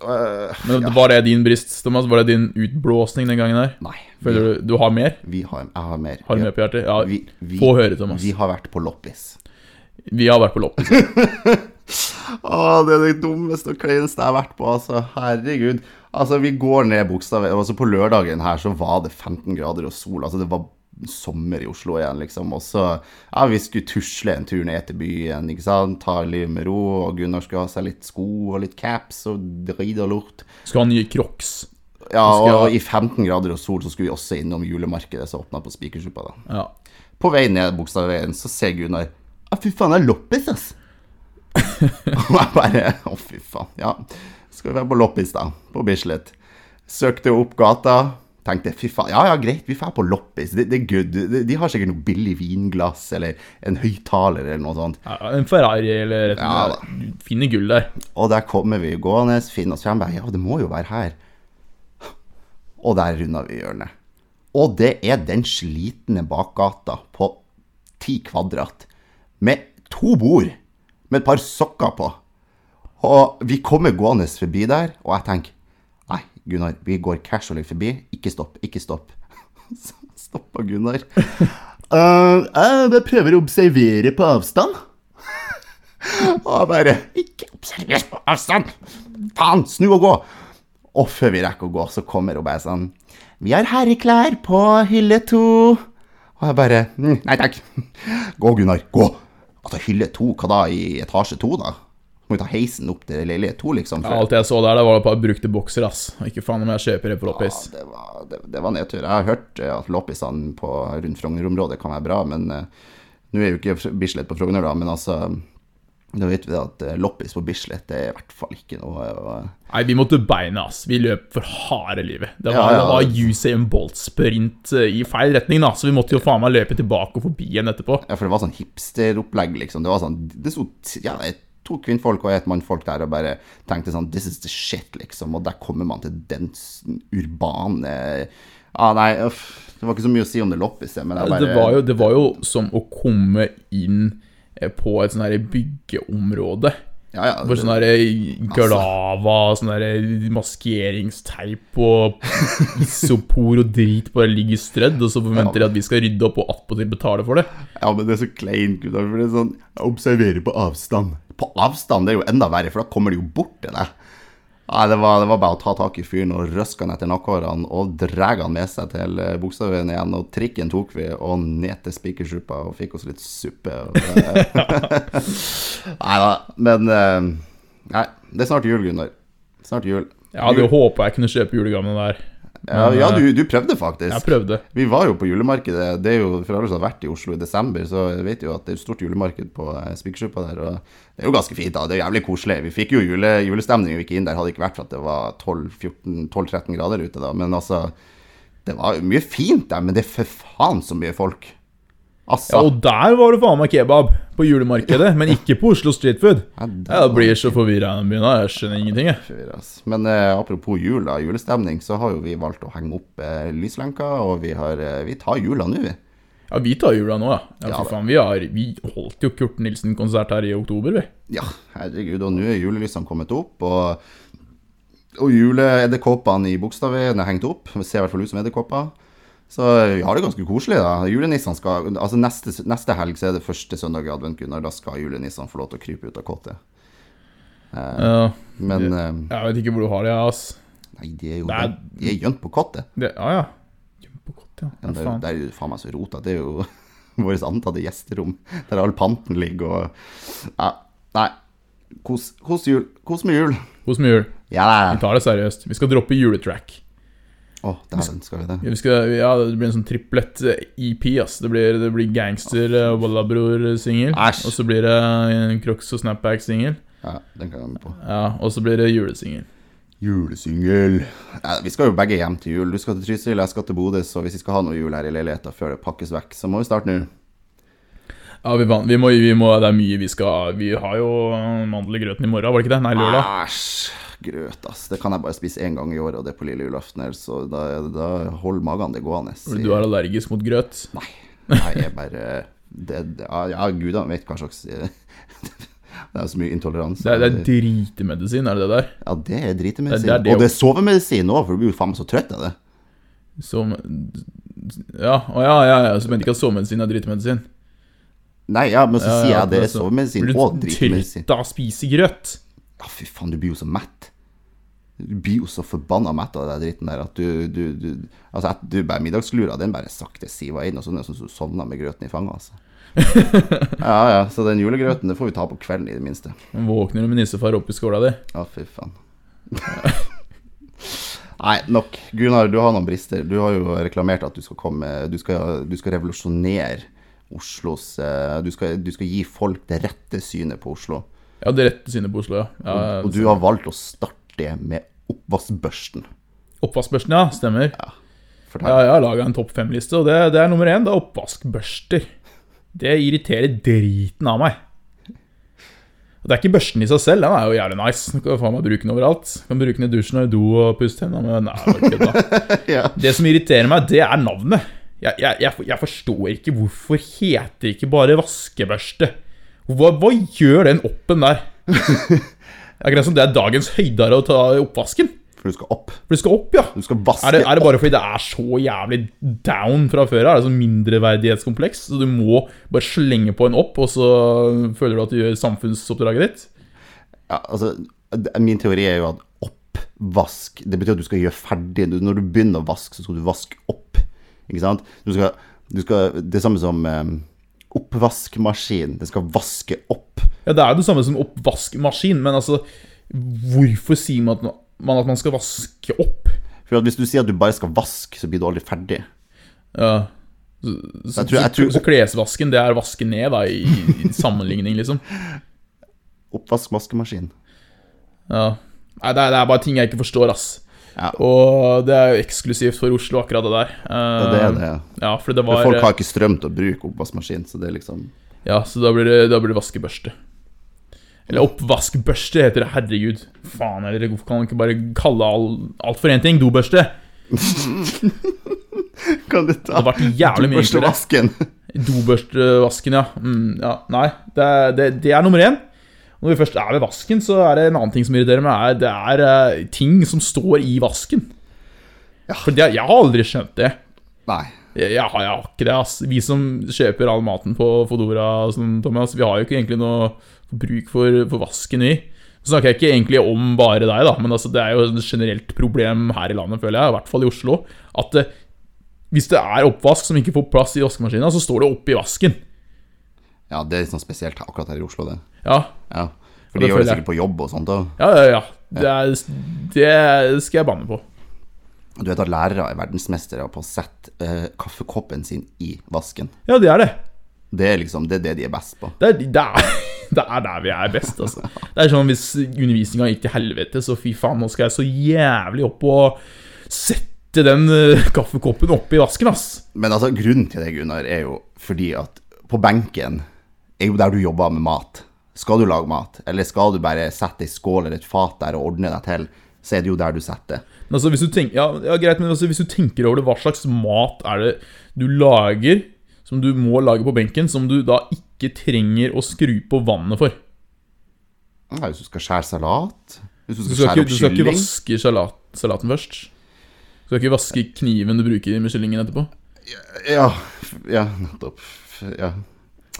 Speaker 1: Øh,
Speaker 2: Men
Speaker 1: ja.
Speaker 2: Var det din brist, Thomas? Var det din utblåsning den gangen der?
Speaker 1: Nei.
Speaker 2: Føler du du har mer?
Speaker 1: vi har, jeg har mer.
Speaker 2: Har du mer på hjertet? Ja,
Speaker 1: Vi, vi,
Speaker 2: få høre, Thomas.
Speaker 1: vi har vært på loppis.
Speaker 2: Vi har vært på loppis. [laughs]
Speaker 1: Å, det er det dummeste og kleineste jeg har vært på, altså. Herregud. Altså, vi går ned bokstavet Altså, på lørdagen her så var det 15 grader og sol. Altså, det var sommer i Oslo igjen, liksom. Og så Ja, vi skulle tusle en tur ned til byen, ikke sant. Ta livet med ro. Og Gunnar skulle ha seg litt sko og litt caps og drit og lort.
Speaker 2: Skal ha nye crocs.
Speaker 1: Ja,
Speaker 2: skal
Speaker 1: og i 15 grader og sol så skulle vi også innom julemarkedet som åpna på Spikersuppa, da.
Speaker 2: Ja.
Speaker 1: På vei ned Bogstadveien så ser Gunnar Ja, fy faen, det er loppis, ass. og jeg bare Å, fy faen. Ja, skal vi være på loppis, da. På Bislett. Søkte opp gata. Tenkte fy faen, ja ja, greit, vi drar på loppis. Det, det er good. De, de har sikkert noe billig vinglass eller en høyttaler eller noe sånt.
Speaker 2: ja. En Ferrari eller et
Speaker 1: Ja.
Speaker 2: Du finner gull der.
Speaker 1: Og der kommer vi gående, finner oss frem. bare, Ja, det må jo være her. Og der runder vi hjørnet. Og det er den slitne bakgata på ti kvadrat. Med to bord. Med et par sokker på. Og vi kommer gående forbi der, og jeg tenker Nei, Gunnar, vi går casually forbi. Ikke stopp, ikke stopp. [laughs] Så stoppa Gunnar. Uh, [laughs] jeg prøver å observere på avstand. [laughs] Og jeg bare Ikke observer på avstand! Faen, snu og gå! Og før vi rekker å gå, så kommer hun bare sånn Vi har herreklær på hylle to. Og jeg bare «Mm, Nei takk. Gå, Gunnar. Gå. Altså, hylle to, hva da? I etasje to, da? Må jo ta heisen opp til leilighet to, liksom?
Speaker 2: Ja, alt jeg så der, det var et par brukte bokser, ass. Ikke faen om jeg kjøper det på loppis.
Speaker 1: Ja, det var, det, det var nedtur. Jeg har hørt eh, at loppisene på rundt Frogner-området kan være bra, men uh, nå er jo ikke Bislett på Frogner, da, men altså Da vet vi at eh, loppis på Bislett det er i hvert fall ikke noe eh,
Speaker 2: Nei, vi måtte beine, ass. Vi løp for harde livet. Det var,
Speaker 1: Ja, ja.
Speaker 2: Usain Bolt-sprint eh, i feil retning, da, så vi måtte jo faen meg løpe tilbake og forbi igjen etterpå.
Speaker 1: Ja, for det var sånn hipsteropplegg, liksom. Det var sånn Det sto ja, to kvinnfolk og et mannfolk der og bare tenkte sånn This is the shit, liksom. Og der kommer man til den urbane Ja, nei, uff. Det var ikke så mye å si om det loppiset, men jeg bare
Speaker 2: Det var, jo, det var jo som å komme inn på et sånn byggeområde.
Speaker 1: Ja, ja.
Speaker 2: Hvor sånn der glava, sånn der maskeringsteip og isopor og drit bare ligger strødd, og så forventer de at vi skal rydde opp og attpåtil betale for det.
Speaker 1: Ja, men det er så kleint, Gunnar, for det er sånn Jeg observerer på avstand. På avstand det er jo enda verre, for da kommer de jo bort til deg. Nei, det var, det var bare å ta tak i fyren og røske han etter nakkehårene og dra han med seg til eh, Bogstadveien igjen. Og trikken tok vi, og ned til Spikersuppa og fikk oss litt suppe. [laughs] Nei da, men eh, Nei, det er snart jul, Gunnar. Snart jul.
Speaker 2: Jeg hadde jo håpa jeg kunne kjøpe julegavene der.
Speaker 1: Ja, ja du, du prøvde faktisk.
Speaker 2: Jeg prøvde.
Speaker 1: Vi var jo på julemarkedet. Det er jo For alle som har vært i Oslo i desember, så vet jo at det er et stort julemarked på eh, Spikersuppa der. Og det er jo ganske fint, da. Det er jævlig koselig. Vi fikk jo jule, julestemning vi gikk inn der. Hadde ikke vært for at det var 12-13 grader ute, da. Men altså Det var mye fint der, men det er for faen så mye folk. Altså.
Speaker 2: Ja, og der var det faen meg kebab på julemarkedet, men [laughs] ikke på Oslo Street Food.
Speaker 1: Ja, det
Speaker 2: Jeg blir så forvirra i den byen. Jeg skjønner ingenting, jeg.
Speaker 1: Men eh, apropos jul, da, julestemning, så har jo vi valgt å henge opp eh, lyslenker, og vi, har, eh, vi tar jula nå, vi.
Speaker 2: Ja, vi tar jula nå, ja. ja for faen, vi, har, vi holdt jo Kurt Nilsen-konsert her i oktober, vi.
Speaker 1: Ja, herregud, og nå er julelysene kommet opp, og, og juleedderkoppene i Bogstadveien er hengt opp. Det ser i hvert fall ut som edderkopper. Så vi har det ganske koselig, da. Julenissene skal Altså neste, neste helg så er det første søndag i advent, Gunnar. Da skal julenissene få lov til å krype ut av kottet.
Speaker 2: Ja,
Speaker 1: Men jeg,
Speaker 2: jeg vet ikke hvor du har det, ass.
Speaker 1: Nei, de er jo
Speaker 2: Det er-
Speaker 1: de er gjemt på kottet.
Speaker 2: Det, ja, ja. Kjempegott, på
Speaker 1: Ja,
Speaker 2: ja
Speaker 1: det, det er jo faen meg så rota. Det er jo [laughs] vårt antatte gjesterom, der all panten ligger og Ja, nei. Kos, kos jul. Kos med jul.
Speaker 2: Kos med jul.
Speaker 1: Ja
Speaker 2: Vi tar det seriøst. Vi skal droppe juletrack.
Speaker 1: Å, dæven, skal vi det?
Speaker 2: Vi skal, ja, det blir en sånn triplett eh, EP, ass. Det blir, det blir Gangster og Wallabror-singel. Og så blir det en Crocs og Snapback-singel.
Speaker 1: Ja, den kan jeg med på.
Speaker 2: Ja, og så blir det julesingel.
Speaker 1: Julesingel Ja, vi skal jo begge hjem til jul. Du skal til Trysil, jeg skal til Bodø, så hvis vi skal ha noe jul her i leiligheten før det pakkes vekk, så må vi starte nå.
Speaker 2: Ja, vi, vi, må, vi må, det er mye vi skal Vi har jo eh, mandel i grøten i morgen, var det ikke det? Nei, lørdag.
Speaker 1: Æsj. Grøt, ass. Det kan jeg bare spise én gang i året, og det er på lille julaften. Så da, da holder magen det gående.
Speaker 2: Fordi du er allergisk mot grøt.
Speaker 1: Nei. Jeg er bare det, det, Ja, gudene vet hva slags [laughs] Det er så mye intoleranse.
Speaker 2: Det er, det er dritemedisin, er det det der?
Speaker 1: Ja, det er dritemedisin.
Speaker 2: Det- det er det
Speaker 1: og det er sovemedisin òg, for du blir jo faen meg så trøtt av det.
Speaker 2: Som Ja, å ja, ja, ja. Så mente ikke at sovemedisin er dritemedisin.
Speaker 1: Nei, ja, men så sier jeg det er sovemedisin
Speaker 2: Blir
Speaker 1: og
Speaker 2: du
Speaker 1: dritemedisin.
Speaker 2: trøtt av å spise grøt?
Speaker 1: Ja, fy faen, du blir jo så mett. Du blir jo så forbanna mett av den dritten der at du, du, du Altså, at du bare middagslura, den bare sakte siva inn, og sånn som du sovner med grøten i fanget, altså. [laughs] ja, ja, så den julegrøten, det får vi ta på kvelden, i det minste.
Speaker 2: Våkner du med nissefar oppi skåla di?
Speaker 1: Ja, fy faen. Nei, nok. Gunnar, du har noen brister. Du har jo reklamert at du skal komme Du skal, du skal revolusjonere Oslos eh, du skal, du skal gi folk det rette synet på Oslo.
Speaker 2: Ja, det rette synet på Oslo, ja. ja
Speaker 1: Og du har valgt å starte med oppvaskbørsten.
Speaker 2: Oppvaskbørsten, ja. Stemmer. Ja,
Speaker 1: ja
Speaker 2: jeg har laga en topp fem-liste, og det, det er nummer én. Det er oppvaskbørster. Det irriterer driten av meg. Og Det er ikke børsten i seg selv, den er jo jævlig nice. Du kan faen meg bruke den overalt. Du kan bruke den i dusjen og i do og pusse tennene Men Nei, kødda. [laughs]
Speaker 1: Ja.
Speaker 2: Det som irriterer meg, det er navnet. Jeg, jeg, jeg, jeg forstår ikke hvorfor heter det ikke bare vaskebørste. Hva, hva gjør den oppen der? [laughs] Det er akkurat som det er dagens høydare å ta oppvasken.
Speaker 1: For du skal opp.
Speaker 2: For du skal opp, ja.
Speaker 1: Du skal vaske
Speaker 2: Er det, er det bare fordi det er så jævlig down fra før av? Sånn mindreverdighetskompleks? Så du må bare slenge på en opp, og så føler du at du gjør samfunnsoppdraget ditt?
Speaker 1: Ja, altså, min teori er jo at oppvask Det betyr at du skal gjøre ferdig. Når du begynner å vaske, så skal du vaske opp. Ikke sant? Du skal, du skal, det samme som eh, oppvaskmaskin. Den skal vaske opp.
Speaker 2: Ja, det er jo det samme som oppvaskmaskin, men altså Hvorfor sier man at man, at man skal vaske opp?
Speaker 1: For hvis du sier at du bare skal vaske, så blir du aldri ferdig.
Speaker 2: Ja. Så, så,
Speaker 1: Jeg tror- jeg tror-
Speaker 2: så, så klesvasken, det er vaske ned, da, i, i sammenligning, liksom? [laughs]
Speaker 1: Oppvaskmaskemaskin.
Speaker 2: Ja. Nei, det er, det er bare ting jeg ikke forstår, ass.
Speaker 1: Ja.
Speaker 2: Og det er jo eksklusivt for Oslo, akkurat det der.
Speaker 1: Ja, det er det.
Speaker 2: Ja, for det
Speaker 1: For
Speaker 2: var
Speaker 1: folk har ikke strøm til å bruke oppvaskmaskin, så det er liksom
Speaker 2: Ja, så da blir det, da blir det vaskebørste. Eller oppvaskbørste heter det, herregud. Faen, eller hvorfor kan man ikke bare kalle all, alt for én ting? Dobørste. [laughs]
Speaker 1: Kan du
Speaker 2: Det
Speaker 1: ta. Dobørstevasken?
Speaker 2: Dobørstevasken, ja. Mm, ja. Nei, det, det, det er nummer én. Når vi først er ved vasken, så er det en annen ting som irriterer meg. Det er uh, ting som står i vasken.
Speaker 1: Ja.
Speaker 2: For det, jeg har aldri skjønt det.
Speaker 1: Nei.
Speaker 2: Jeg, jeg, har, jeg har ikke det, ass. Vi som kjøper all maten på Fodora, sånn, Thomas, vi har jo ikke egentlig noe bruk for, for vasken, vi. Så snakker jeg ikke egentlig om bare deg, da, men altså, det er jo et generelt problem her i landet, føler jeg, i hvert fall i Oslo, at uh, hvis det er oppvask som ikke får plass i vaskemaskina, så står det oppi vasken.
Speaker 1: Ja, det er litt sånn spesielt akkurat her i Oslo, det.
Speaker 2: Ja,
Speaker 1: Ja. For de gjør det sikkert på jobb og sånt òg.
Speaker 2: ja, ja. ja. Det, er, det skal jeg banne på.
Speaker 1: Du vet at lærere er verdensmestere på å sette uh, kaffekoppen sin i vasken.
Speaker 2: Ja, det er det.
Speaker 1: Det er liksom det, er det de er best på.
Speaker 2: Det er, det, er, [laughs] det er der vi er best, altså. Det er sånn hvis undervisninga gikk til helvete, så fy faen, nå skal jeg så jævlig opp og sette den uh, kaffekoppen oppi vasken, ass.
Speaker 1: Men altså, grunnen til det, Gunnar, er jo fordi at på benken er jo der du jobber med mat. Skal du lage mat, eller skal du bare sette ei skål eller et fat der og ordne deg til, så er det jo der du setter.
Speaker 2: Altså, hvis du tenker, ja, ja, greit, men altså, hvis du tenker over det, hva slags mat er det du lager, som du må lage på benken, som du da ikke trenger å skru på vannet for?
Speaker 1: Ja, hvis du skal skjære salat Hvis du
Speaker 2: Du
Speaker 1: skal,
Speaker 2: skal
Speaker 1: skjære
Speaker 2: ikke,
Speaker 1: opp
Speaker 2: du skal ikke vaske salat, salaten først. Du skal ikke vaske kniven du bruker med kyllingen etterpå.
Speaker 1: Ja, ja, nettopp. Ja.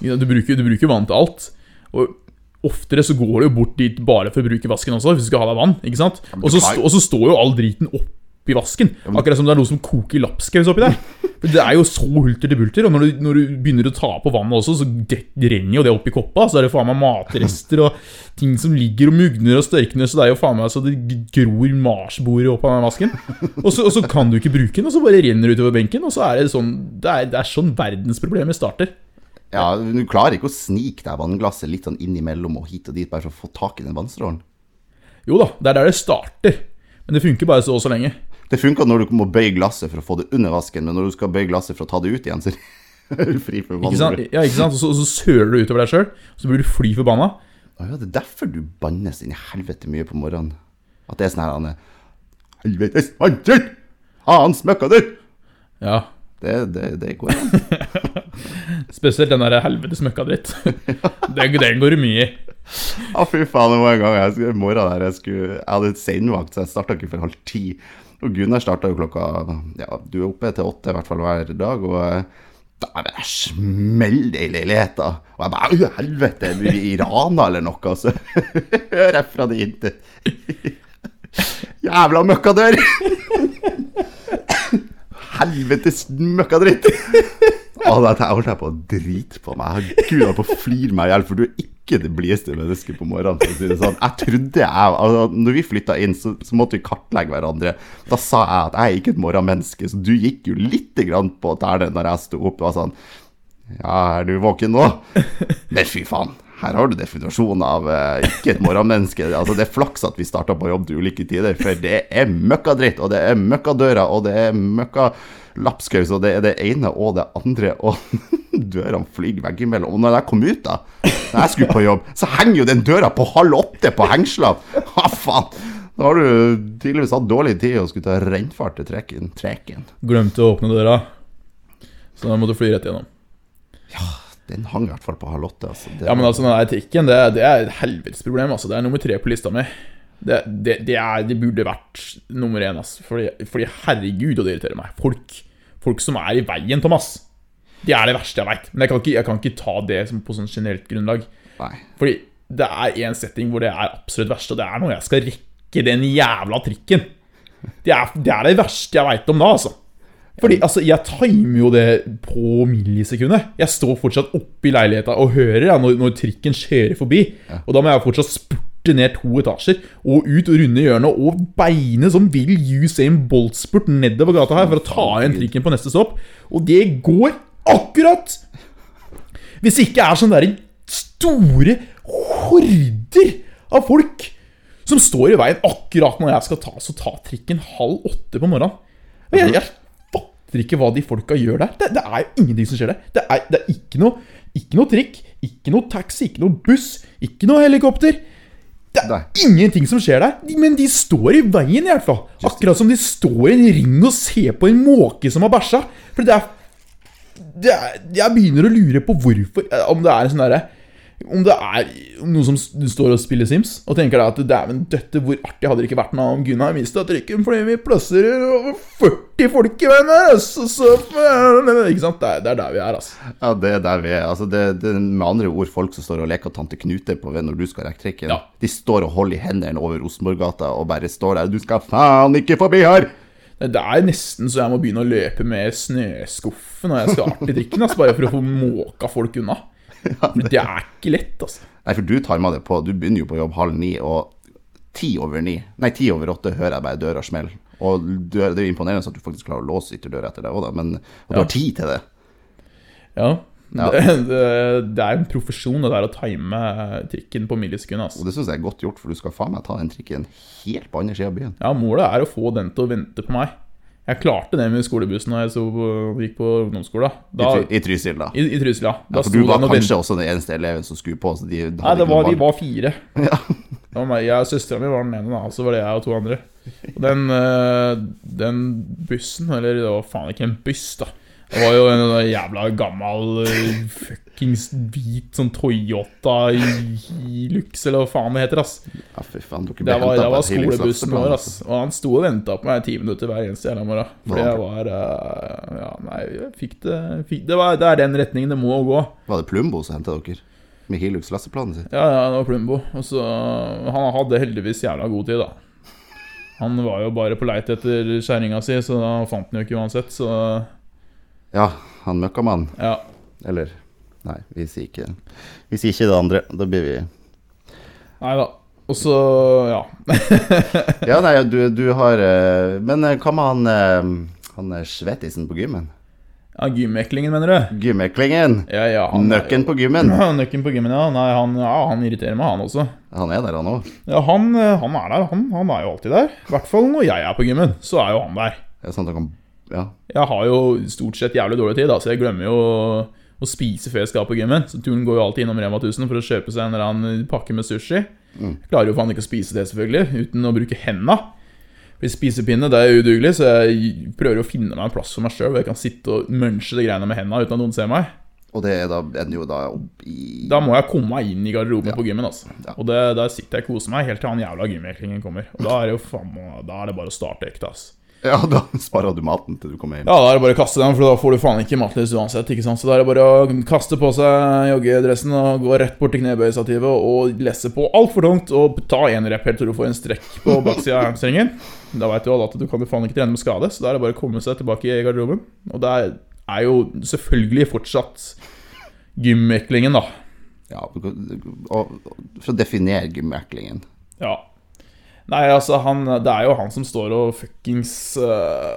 Speaker 2: Ja, Du bruker, du bruker vann til alt. Og oftere så går du jo bort dit bare for å bruke vasken også, hvis du skal ha deg vann. ikke sant? Og så, og så står jo all driten oppi vasken. Akkurat som det er noe som koker lapskaus oppi der. [laughs] For Det er jo så hulter til bulter, og når du, når du begynner å ta på vannet også, så det renner jo det oppi koppa. Så er det faen meg matrester og ting som ligger og mugner og størkner, så det er jo faen meg så det gror marsboere opp av den vasken. Og så, og så kan du ikke bruke den, og så bare renner det utover benken, og så er det sånn Det er, det er sånn verdensproblemet starter.
Speaker 1: Ja, du klarer ikke å snike deg vannglasset litt sånn innimellom og hit og dit, bare for å få tak i den vannstrålen.
Speaker 2: Jo da, det er der det starter. Men det funker bare så og så lenge.
Speaker 1: Det funker når du må bøye glasset for å få det under vasken, men når du skal bøye glasset for å ta det ut igjen, så [laughs] er du fri for
Speaker 2: Ikke sant?
Speaker 1: vann.
Speaker 2: Ja, ikke sant? Og så, så søler du utover deg sjøl, så blir du fly forbanna.
Speaker 1: Å ja, det er derfor du bannes inn i helvete mye på morgenen. At det er sånn her Helvetes vannkjøtt! Faen smøkka du!
Speaker 2: Ja.
Speaker 1: Det, det, det går an. [laughs]
Speaker 2: Spesielt den der helvetes møkka dritt. [laughs] Den, den går mye i.
Speaker 1: Å, fy faen, det var en gang jeg skulle, morgen der jeg skulle Jeg hadde et seinvakt, så jeg starta ikke før halv ti. Og Gunnar starta jo klokka Ja, du er oppe til åtte i hvert fall hver dag, og eh, da er det smell i leiligheta. Og jeg bare «Au, Helvete, er vi i Rana eller noe? Og så [laughs] hører jeg fra det intet. [laughs] Jævla møkkadør! Helvetes møkkadritt! [laughs] Å, dette holdt jeg på å drite på meg. Gud, jeg holdt på å flire meg i hjel, for du er ikke det blideste mennesket på morgenen. For å si det sånn. Jeg trodde jeg altså, Når vi flytta inn, så, så måtte vi kartlegge hverandre. Da sa jeg at jeg er ikke et morgenmenneske, så du gikk jo lite grann på tærne når jeg sto opp. Det sånn Ja, er du våken nå? Men fy faen. Her har du definisjonen av eh, ikke et morgenmenneske. Altså, det er flaks at vi starta på jobb til ulike tider, for det er møkkadritt, og det er møkkadører, og det er møkka lapskaus, og det er det ene og det andre, og [laughs] dørene flyr veggimellom. Og når jeg kom ut, da, når jeg skulle på jobb, så henger jo den døra på halv åtte på hengslene! [laughs] Ha, faen? Da har du tydeligvis hatt dårlig tid og skulle ta rennfart til trekken. trekken.
Speaker 2: Glemte å åpne døra, så da måtte du fly rett gjennom.
Speaker 1: Den hang i hvert fall på halv åtte. Altså.
Speaker 2: Ja, men altså, den der trikken, det, det er et helvetes problem. Altså. Det er nummer tre på lista mi. Det, det, det, er, det burde vært nummer én, Ass. Fordi, fordi herregud, og det irriterer meg. Folk, folk som er i veien, Thomas. Det er det verste jeg veit. Men jeg kan, ikke, jeg kan ikke ta det som på sånn generelt grunnlag.
Speaker 1: Nei.
Speaker 2: Fordi det er en setting hvor det er absolutt verst, og det er når jeg skal rekke den jævla trikken. Det er det, er det verste jeg veit om da, altså. Fordi altså, jeg timer jo det på millisekundet. Jeg står fortsatt oppe i leiligheta og hører ja, når, når trikken kjører forbi. Og da må jeg fortsatt spurte ned to etasjer og ut og runde hjørnet og beine som vil Usain Bolt-spurt nedover gata her for å ta igjen trikken på neste stopp. Og det går akkurat! Hvis det ikke er sånn der store horder av folk som står i veien akkurat når jeg skal ta, så ta trikken halv åtte på morgenen. Og jeg, jeg fatter ikke hva de folka gjør der. Det, det er jo ingenting som skjer der. Det er, det er ikke, noe, ikke noe trikk, ikke noe taxi, ikke noe buss, ikke noe helikopter. Det er
Speaker 1: Nei.
Speaker 2: ingenting som skjer der, men de står i veien i hvert fall. Akkurat som de står i en ring og ser på en måke som har bæsja. For det er, det er Jeg begynner å lure på hvorfor Om det er en sånn derre om det er noen som står og spiller Sims og tenker deg at dæven døtte, hvor artig hadde det ikke vært med om Gunnar mista trykken fordi vi plasserer over 40 folk i veien her, så, så [laughs] Ikke sant? Det er, det er der vi er, altså.
Speaker 1: Ja, det er der vi er. Altså, det, det med andre ord folk som står og leker tante Knute på ved når du skal rekke trikken.
Speaker 2: Ja.
Speaker 1: De står og holder i hendene over Rosenborggata og bare står der. Du skal faen ikke forbi her!
Speaker 2: Det er nesten så jeg må begynne å løpe med snøskuffen når jeg skal artig trikken, altså, bare for å få måka folk unna. [laughs] For det er ikke lett, altså.
Speaker 1: Nei, for du tar med det på. Du begynner jo på jobb halv ni, og ti over ni Nei, ti over åtte hører jeg bare døra smelle. Og det er jo imponerende at du faktisk klarer å låse ytterdøra etter deg òg. Men og du
Speaker 2: Ja.
Speaker 1: har tid til det.
Speaker 2: Ja.
Speaker 1: Ja.
Speaker 2: Det, [laughs] det, det er en profesjon, det der å time trikken på millisekundet. Altså.
Speaker 1: Og det syns jeg er godt gjort, for du skal faen meg ta den trikken helt på andre sida av byen.
Speaker 2: Ja, målet er å få den til å vente på meg. Jeg klarte det med skolebussen da jeg så, gikk på ungdomsskolen.
Speaker 1: I,
Speaker 2: Da,
Speaker 1: Try- I Trysil, da.
Speaker 2: I, i Trysil, ja. Da
Speaker 1: Ja, for
Speaker 2: sto
Speaker 1: du var kanskje også den eneste eleven som skulle på. Så de
Speaker 2: Nei, det var, vi var fire. [laughs] Det var meg, jeg og Søstera mi var den ene, da. Så var det jeg og to andre. Og den, eh, den bussen, eller det var faen ikke en buss, da. Det var jo en jævla gammel eh, fuckings hvit sånn Toyota Hilux, eller hva faen det heter, ass.
Speaker 1: Ja, fy faen, dere ble
Speaker 2: Det var, det var skolebussen vår,
Speaker 1: altså.
Speaker 2: ass. Og han sto og venta på meg i ti minutter hver eneste jævla morgen. Fordi jeg var eh, Ja, nei, jeg fikk det, fikk, det, var, det er den retningen det må gå.
Speaker 1: Var det Plumbo som hentet dere? Med Hilux lasteplanet sitt?
Speaker 2: Ja, ja, det var Plumbo. Og så Han hadde heldigvis jævla god tid, da. Han var jo bare på leit etter kjerringa si, så da fant han jo ikke uansett, så
Speaker 1: Ja, han møkkamann.
Speaker 2: ja.
Speaker 1: Eller Nei, vi sier ikke Vi sier ikke det andre. Da blir vi
Speaker 2: Nei da. Og så, ja. [laughs]
Speaker 1: Ja, nei, du, du har eh, Men eh, hva med han eh, Han er svettisen på gymmen?
Speaker 2: ja Gymmeklingen, mener du?
Speaker 1: Gymmeklingen!
Speaker 2: Ja, ja, han
Speaker 1: Nøkken på gymmen. [laughs]
Speaker 2: Ja, Nøkken på gymmen, ja. Nei, han, ja, han irriterer meg, han også.
Speaker 1: Han er der, han òg.
Speaker 2: Ja, han, han er der. Han, han er jo alltid der. I hvert fall når jeg er på gymmen, så er jo han der.
Speaker 1: Det er sånn at han kan Ja.
Speaker 2: Jeg har jo stort sett jævlig dårlig tid, da, så jeg glemmer jo å- spise før jeg skal på gymmen. Så turen går jo alltid innom Rema 1000 for å kjøpe seg en eller annen pakke med sushi. Jeg klarer jo faen ikke å spise det, selvfølgelig, uten å bruke henda. For spisepinne det er udugelig, så jeg prøver å finne meg en plass for meg sjøl hvor jeg kan sitte og munche de greiene med henda uten at noen ser meg.
Speaker 1: Og det er da ender jo da opp i
Speaker 2: Da må jeg komme meg inn i garderoben på gymmen. altså
Speaker 1: Ja.
Speaker 2: Og det, Der sitter jeg og koser meg helt til han jævla gymmeklingen kommer. Og da er jo faen Da er det bare å starte ekte. ass [laughs]
Speaker 1: Ja, da sparer du maten til du kommer hjem.
Speaker 2: Ja, da er det bare å kaste den, for da får du faen ikke matlyst uansett. ikke sant? Så da er det bare å kaste på seg joggedressen og gå rett bort til knebøystativet og lesse på altfor tungt og ta en rep helt til du får en strekk på [laughs] baksida av hamstringen. Da veit du alle at du kan jo faen ikke trene med skade, så da er det bare å komme seg tilbake i garderoben. Og det er jo selvfølgelig fortsatt gymmeklingen, da.
Speaker 1: Ja, for å definere gymmeklingen.
Speaker 2: Ja. Nei, altså, han, det er jo han som står og fuckings uh,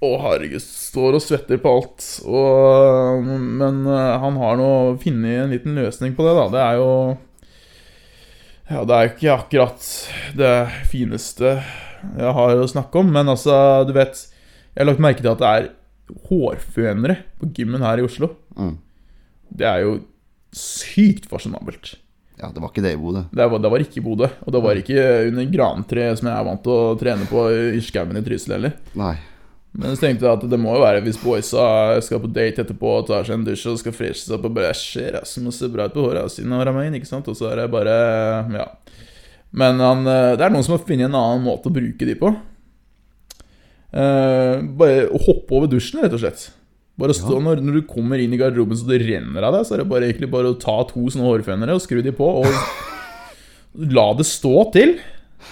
Speaker 2: Å, herregud, står og svetter på alt. Og, men uh, han har nå funnet en liten løsning på det, da. Det er jo Ja, det er jo ikke akkurat det fineste jeg har å snakke om, men altså, du vet Jeg har lagt merke til at det er hårfønere på gymmen her i Oslo.
Speaker 1: Mm.
Speaker 2: Det er jo sykt fasjonabelt.
Speaker 1: Ja, det var ikke det i Bodø.
Speaker 2: Det var, det var ikke i Bodø. Og det var ikke under grantreet som jeg er vant til å trene på i skauen i Trysil heller.
Speaker 1: Nei.
Speaker 2: Men så tenkte jeg at det må jo være hvis boysa skal på date etterpå og tar seg en dusj og skal freshe seg opp og bare Skjer, ass, må se bra ut på håret siden av Ramain, ikke sant? Og så er det bare Ja. Men han, det er noen som har funnet en annen måte å bruke de på. Eh, bare hoppe over dusjen, rett og slett. Bare stå
Speaker 1: Ja.
Speaker 2: når, når du kommer inn i garderoben så det renner av deg, så er det bare, egentlig bare å ta to sånne hårfønere og skru de på, og [laughs] la det stå til.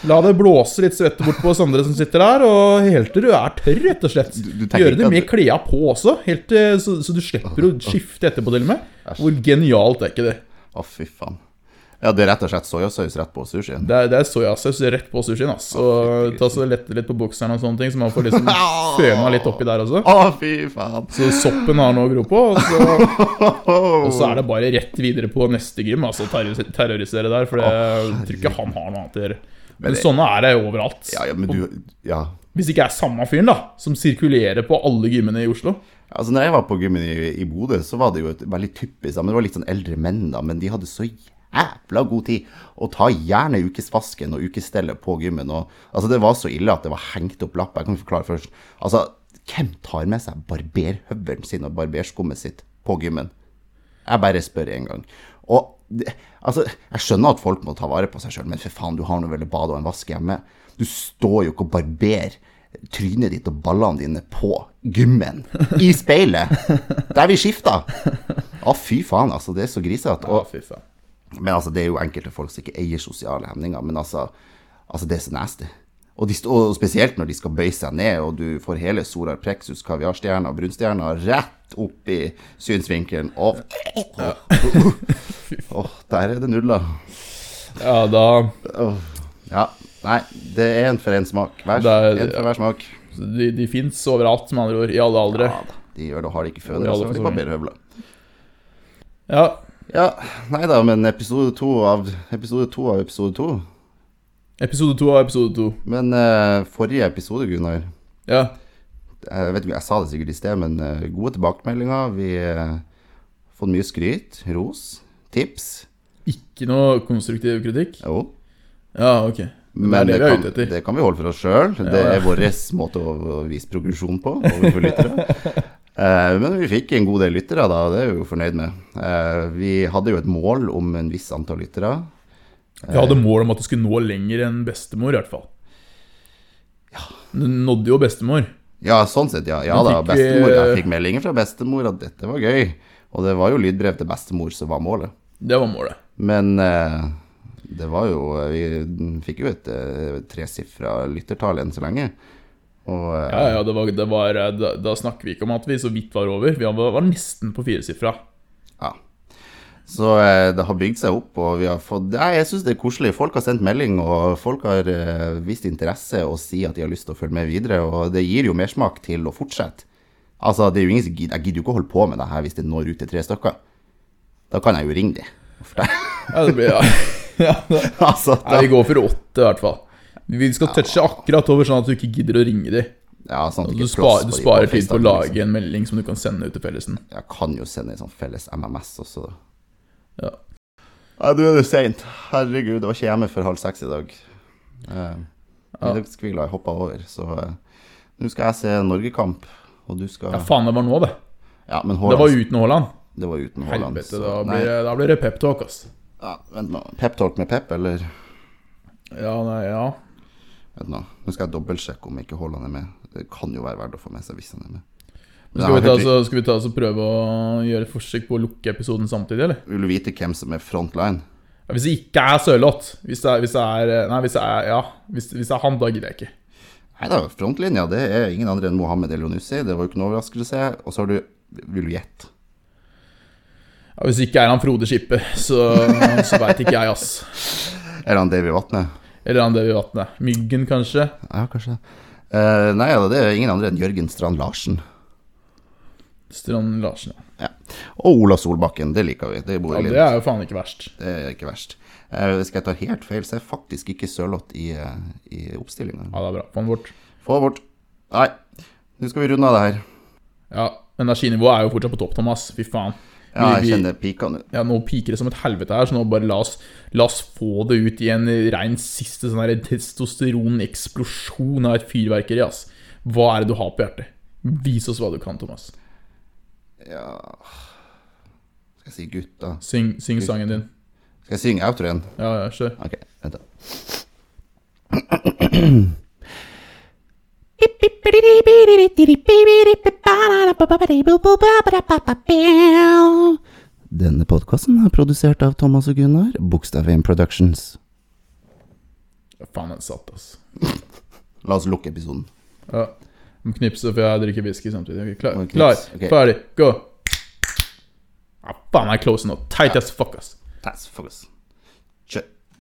Speaker 2: La det blåse litt svette bort på oss andre som sitter der, og helt til du er tørr, rett og slett.
Speaker 1: Du- du
Speaker 2: Gjøre det med
Speaker 1: du-
Speaker 2: klærne på også, helt så, så du slipper å skifte etterpå, til og med. Hvor genialt er ikke det?
Speaker 1: Å, fy faen. Ja, det er rett og slett soyasaus rett på sushien.
Speaker 2: Det er, det er soyasaus rett på sushien. ass. Og ta så lette litt på bokseren og sånne ting, så man får liksom [laughs] føna litt oppi der også.
Speaker 1: Å, fy faen.
Speaker 2: Så soppen har noe å gro på, og så, [laughs] og så er det bare rett videre på neste gym. Altså terroris- terrorisere der, for det, jeg tror ikke han har noe annet å gjøre. Men
Speaker 1: men
Speaker 2: sånne er det overalt.
Speaker 1: Ja, ja, men du Ja.
Speaker 2: Hvis det ikke er samme fyren da, som sirkulerer på alle gymmene i Oslo.
Speaker 1: Altså, når jeg var på gymmen i, i Bodø, så var det jo et veldig typisk Men det var litt sånn eldre menn, da. Men de hadde så jævla god tid. Og ta gjerne ukesvasken og ukestellet på gymmen. Og, altså, det var så ille at det var hengt opp lapp. Jeg kan forklare først. Altså, hvem tar med seg barberhøvelen sin og barberskummet sitt på gymmen? Jeg bare spør en gang. Og altså, jeg skjønner at folk må ta vare på seg sjøl, men for faen, du har nå vel et bad og en vask hjemme. Du står jo ikke og barberer trynet ditt og ballene dine på gymmen. I speilet. Der vi skifta. Å, fy faen, altså. Det er så grisete. Og-
Speaker 2: faen.
Speaker 1: Men altså, det er jo enkelte folk som ikke eier sosiale hemninger, men altså, altså det er så nasty. Og, de, og spesielt når de skal bøye seg ned, og du får hele Solar Plexus, kaviarstjerna og brunstjerna rett opp i synsvinkelen. Og Åh, der er det nudler.
Speaker 2: Ja, da
Speaker 1: ja, nei, det er en for en smak. Hver,
Speaker 2: er-
Speaker 1: en for hver smak.
Speaker 2: De, de fins overalt, med andre ord. I alle aldre.
Speaker 1: Ja da, de gjør det, og har de ikke føner, så får de barberhøvler.
Speaker 2: Ja.
Speaker 1: Ja, nei da, men episode to av episode to av episode to.
Speaker 2: Episode to av episode to.
Speaker 1: Men uh, forrige episode, Gunnar
Speaker 2: Ja.
Speaker 1: Jeg vet ikke, jeg sa det sikkert i sted, men uh, gode tilbakemeldinger. Vi har fått mye skryt, ros, tips.
Speaker 2: Ikke noe konstruktiv kritikk?
Speaker 1: Jo.
Speaker 2: Ja, ok. Det
Speaker 1: Men
Speaker 2: det
Speaker 1: det kan, det kan vi holde for oss sjøl. Det
Speaker 2: Ja, ja.
Speaker 1: er vår måte å vise progresjon på overfor lyttere. [laughs] Eh, men vi fikk en god del lyttere, da, og det er vi jo fornøyd med. Eh, vi hadde jo et mål om en viss antall lyttere.
Speaker 2: Vi hadde mål om at du skulle nå lenger enn bestemor, i hvert fall. Du nådde jo bestemor.
Speaker 1: Ja, sånn sett, ja. Ja da, bestemor. Jeg fikk meldinger fra bestemor at dette var gøy. Og det var jo lydbrev til bestemor som var målet.
Speaker 2: Det var målet.
Speaker 1: Men eh, det var jo Vi fikk jo et tresifra lyttertall enn så lenge. Og eh,
Speaker 2: Ja, ja, det var, det var, da, da snakker vi ikke om at vi så vidt var over. Vi var, var nesten på firesifra.
Speaker 1: ja. Så eh, det har bygd seg opp, og vi har fått Nei, jeg syns det er koselig. Folk har sendt melding, og folk har eh, vist interesse og sier at de har lyst til å følge med videre. Og det gir jo mersmak til å fortsette. Altså, det er jo ingen som gidder Jeg gidder jo ikke å holde på med det her hvis det når ut til tre stykker. Da kan jeg jo ringe de. og.
Speaker 2: Ja, det blir, ja. [laughs] ja det,
Speaker 1: altså,
Speaker 2: Nei, vi går for åtte, i hvert fall. Vi skal touche akkurat over, sånn at du ikke gidder å ringe dem.
Speaker 1: ja, sånn
Speaker 2: du, spar, du sparer tid på å lage
Speaker 1: liksom.
Speaker 2: en melding som du kan sende ut til fellesen.
Speaker 1: Jeg kan jo sende en sånn felles MMS også.
Speaker 2: Ja.
Speaker 1: Nei, du er det seint. Herregud, det var ikke hjemme før halv seks i dag. Eh. Middagskvila jeg hoppa over, så eh, nå skal jeg se Norgekamp, og du skal
Speaker 2: Ja, faen, det var nå, det.
Speaker 1: Ja, men
Speaker 2: Det var uten Haaland.
Speaker 1: det var uten Haaland.
Speaker 2: Helvete,
Speaker 1: så-
Speaker 2: da blir, det- da blir det peptalk, ass.
Speaker 1: ja, vent nå. Peptalk med Pep, eller
Speaker 2: Ja, nei, ja.
Speaker 1: Nå. Skal jeg dobbeltsjekke om ikke Haaland er med. Det kan jo være verdt å få med seg hvis han er med. Men
Speaker 2: Skal vi, ta, så, skal vi ta så prøve å gjøre et forsøk på å lukke episoden samtidig, eller?
Speaker 1: Vil du vite hvem som er frontline?
Speaker 2: Ja, hvis det ikke er Sørloth Hvis hvis det er Nei, hvis det er Ja, hvis, hvis det er han, da gidder jeg ikke.
Speaker 1: Nei da, frontlinja det er ingen andre enn Mohammed Elionussi. Det var jo ikke noe overraskelse. Og så har du Vil du gjette?
Speaker 2: Ja, hvis ikke er han Frode Skippe, så, så veit ikke jeg, ass. [laughs]
Speaker 1: Er han Davy Vatne?
Speaker 2: Eller han der i vannet. Myggen, kanskje?
Speaker 1: Ja, kanskje. Uh, nei det er ingen andre enn Jørgen Strand Larsen.
Speaker 2: Strand Larsen, ja.
Speaker 1: Ja. Og Ola Solbakken, det liker vi. Det
Speaker 2: ja. Det er jo faen ikke verst.
Speaker 1: Det er ikke verst. Uh, skal jeg ta helt feil, så er faktisk ikke Sørloth i, eh, i oppstillinga.
Speaker 2: Ja, det er bra. Få den bort.
Speaker 1: Få bort. Nei, nå skal vi runde av det her.
Speaker 2: Ja, energinivået er jo fortsatt på topp, Thomas. Fy faen.
Speaker 1: Ja, jeg
Speaker 2: Vi-
Speaker 1: kjenner pika nå.
Speaker 2: Ja, nå piker det som et helvete her, så nå bare la oss, la oss få det ut i en rein siste sånn testosteroneksplosjon av et fyrverkeri, ass. Hva er det du har på hjertet? Vis oss hva du kan, Thomas.
Speaker 1: Ja Skal jeg si gutta?
Speaker 2: Syng, syng sangen din.
Speaker 1: Skal jeg synge outroen?
Speaker 2: Ja, ja, kjør.
Speaker 1: Ok, vent da. Denne podkasten er produsert av Thomas og Gunnar, Bokstav 1 Productions.
Speaker 2: Faen, den satt, ass. [laughs]
Speaker 1: La oss lukke episoden.
Speaker 2: Ja. Må knipse, for jeg drikker whisky samtidig. Okay, klar, klar
Speaker 1: okay.
Speaker 2: ferdig, gå. Ja, faen, jeg er close nå. Tight as fuck, ass.
Speaker 1: as fuck, Kjør.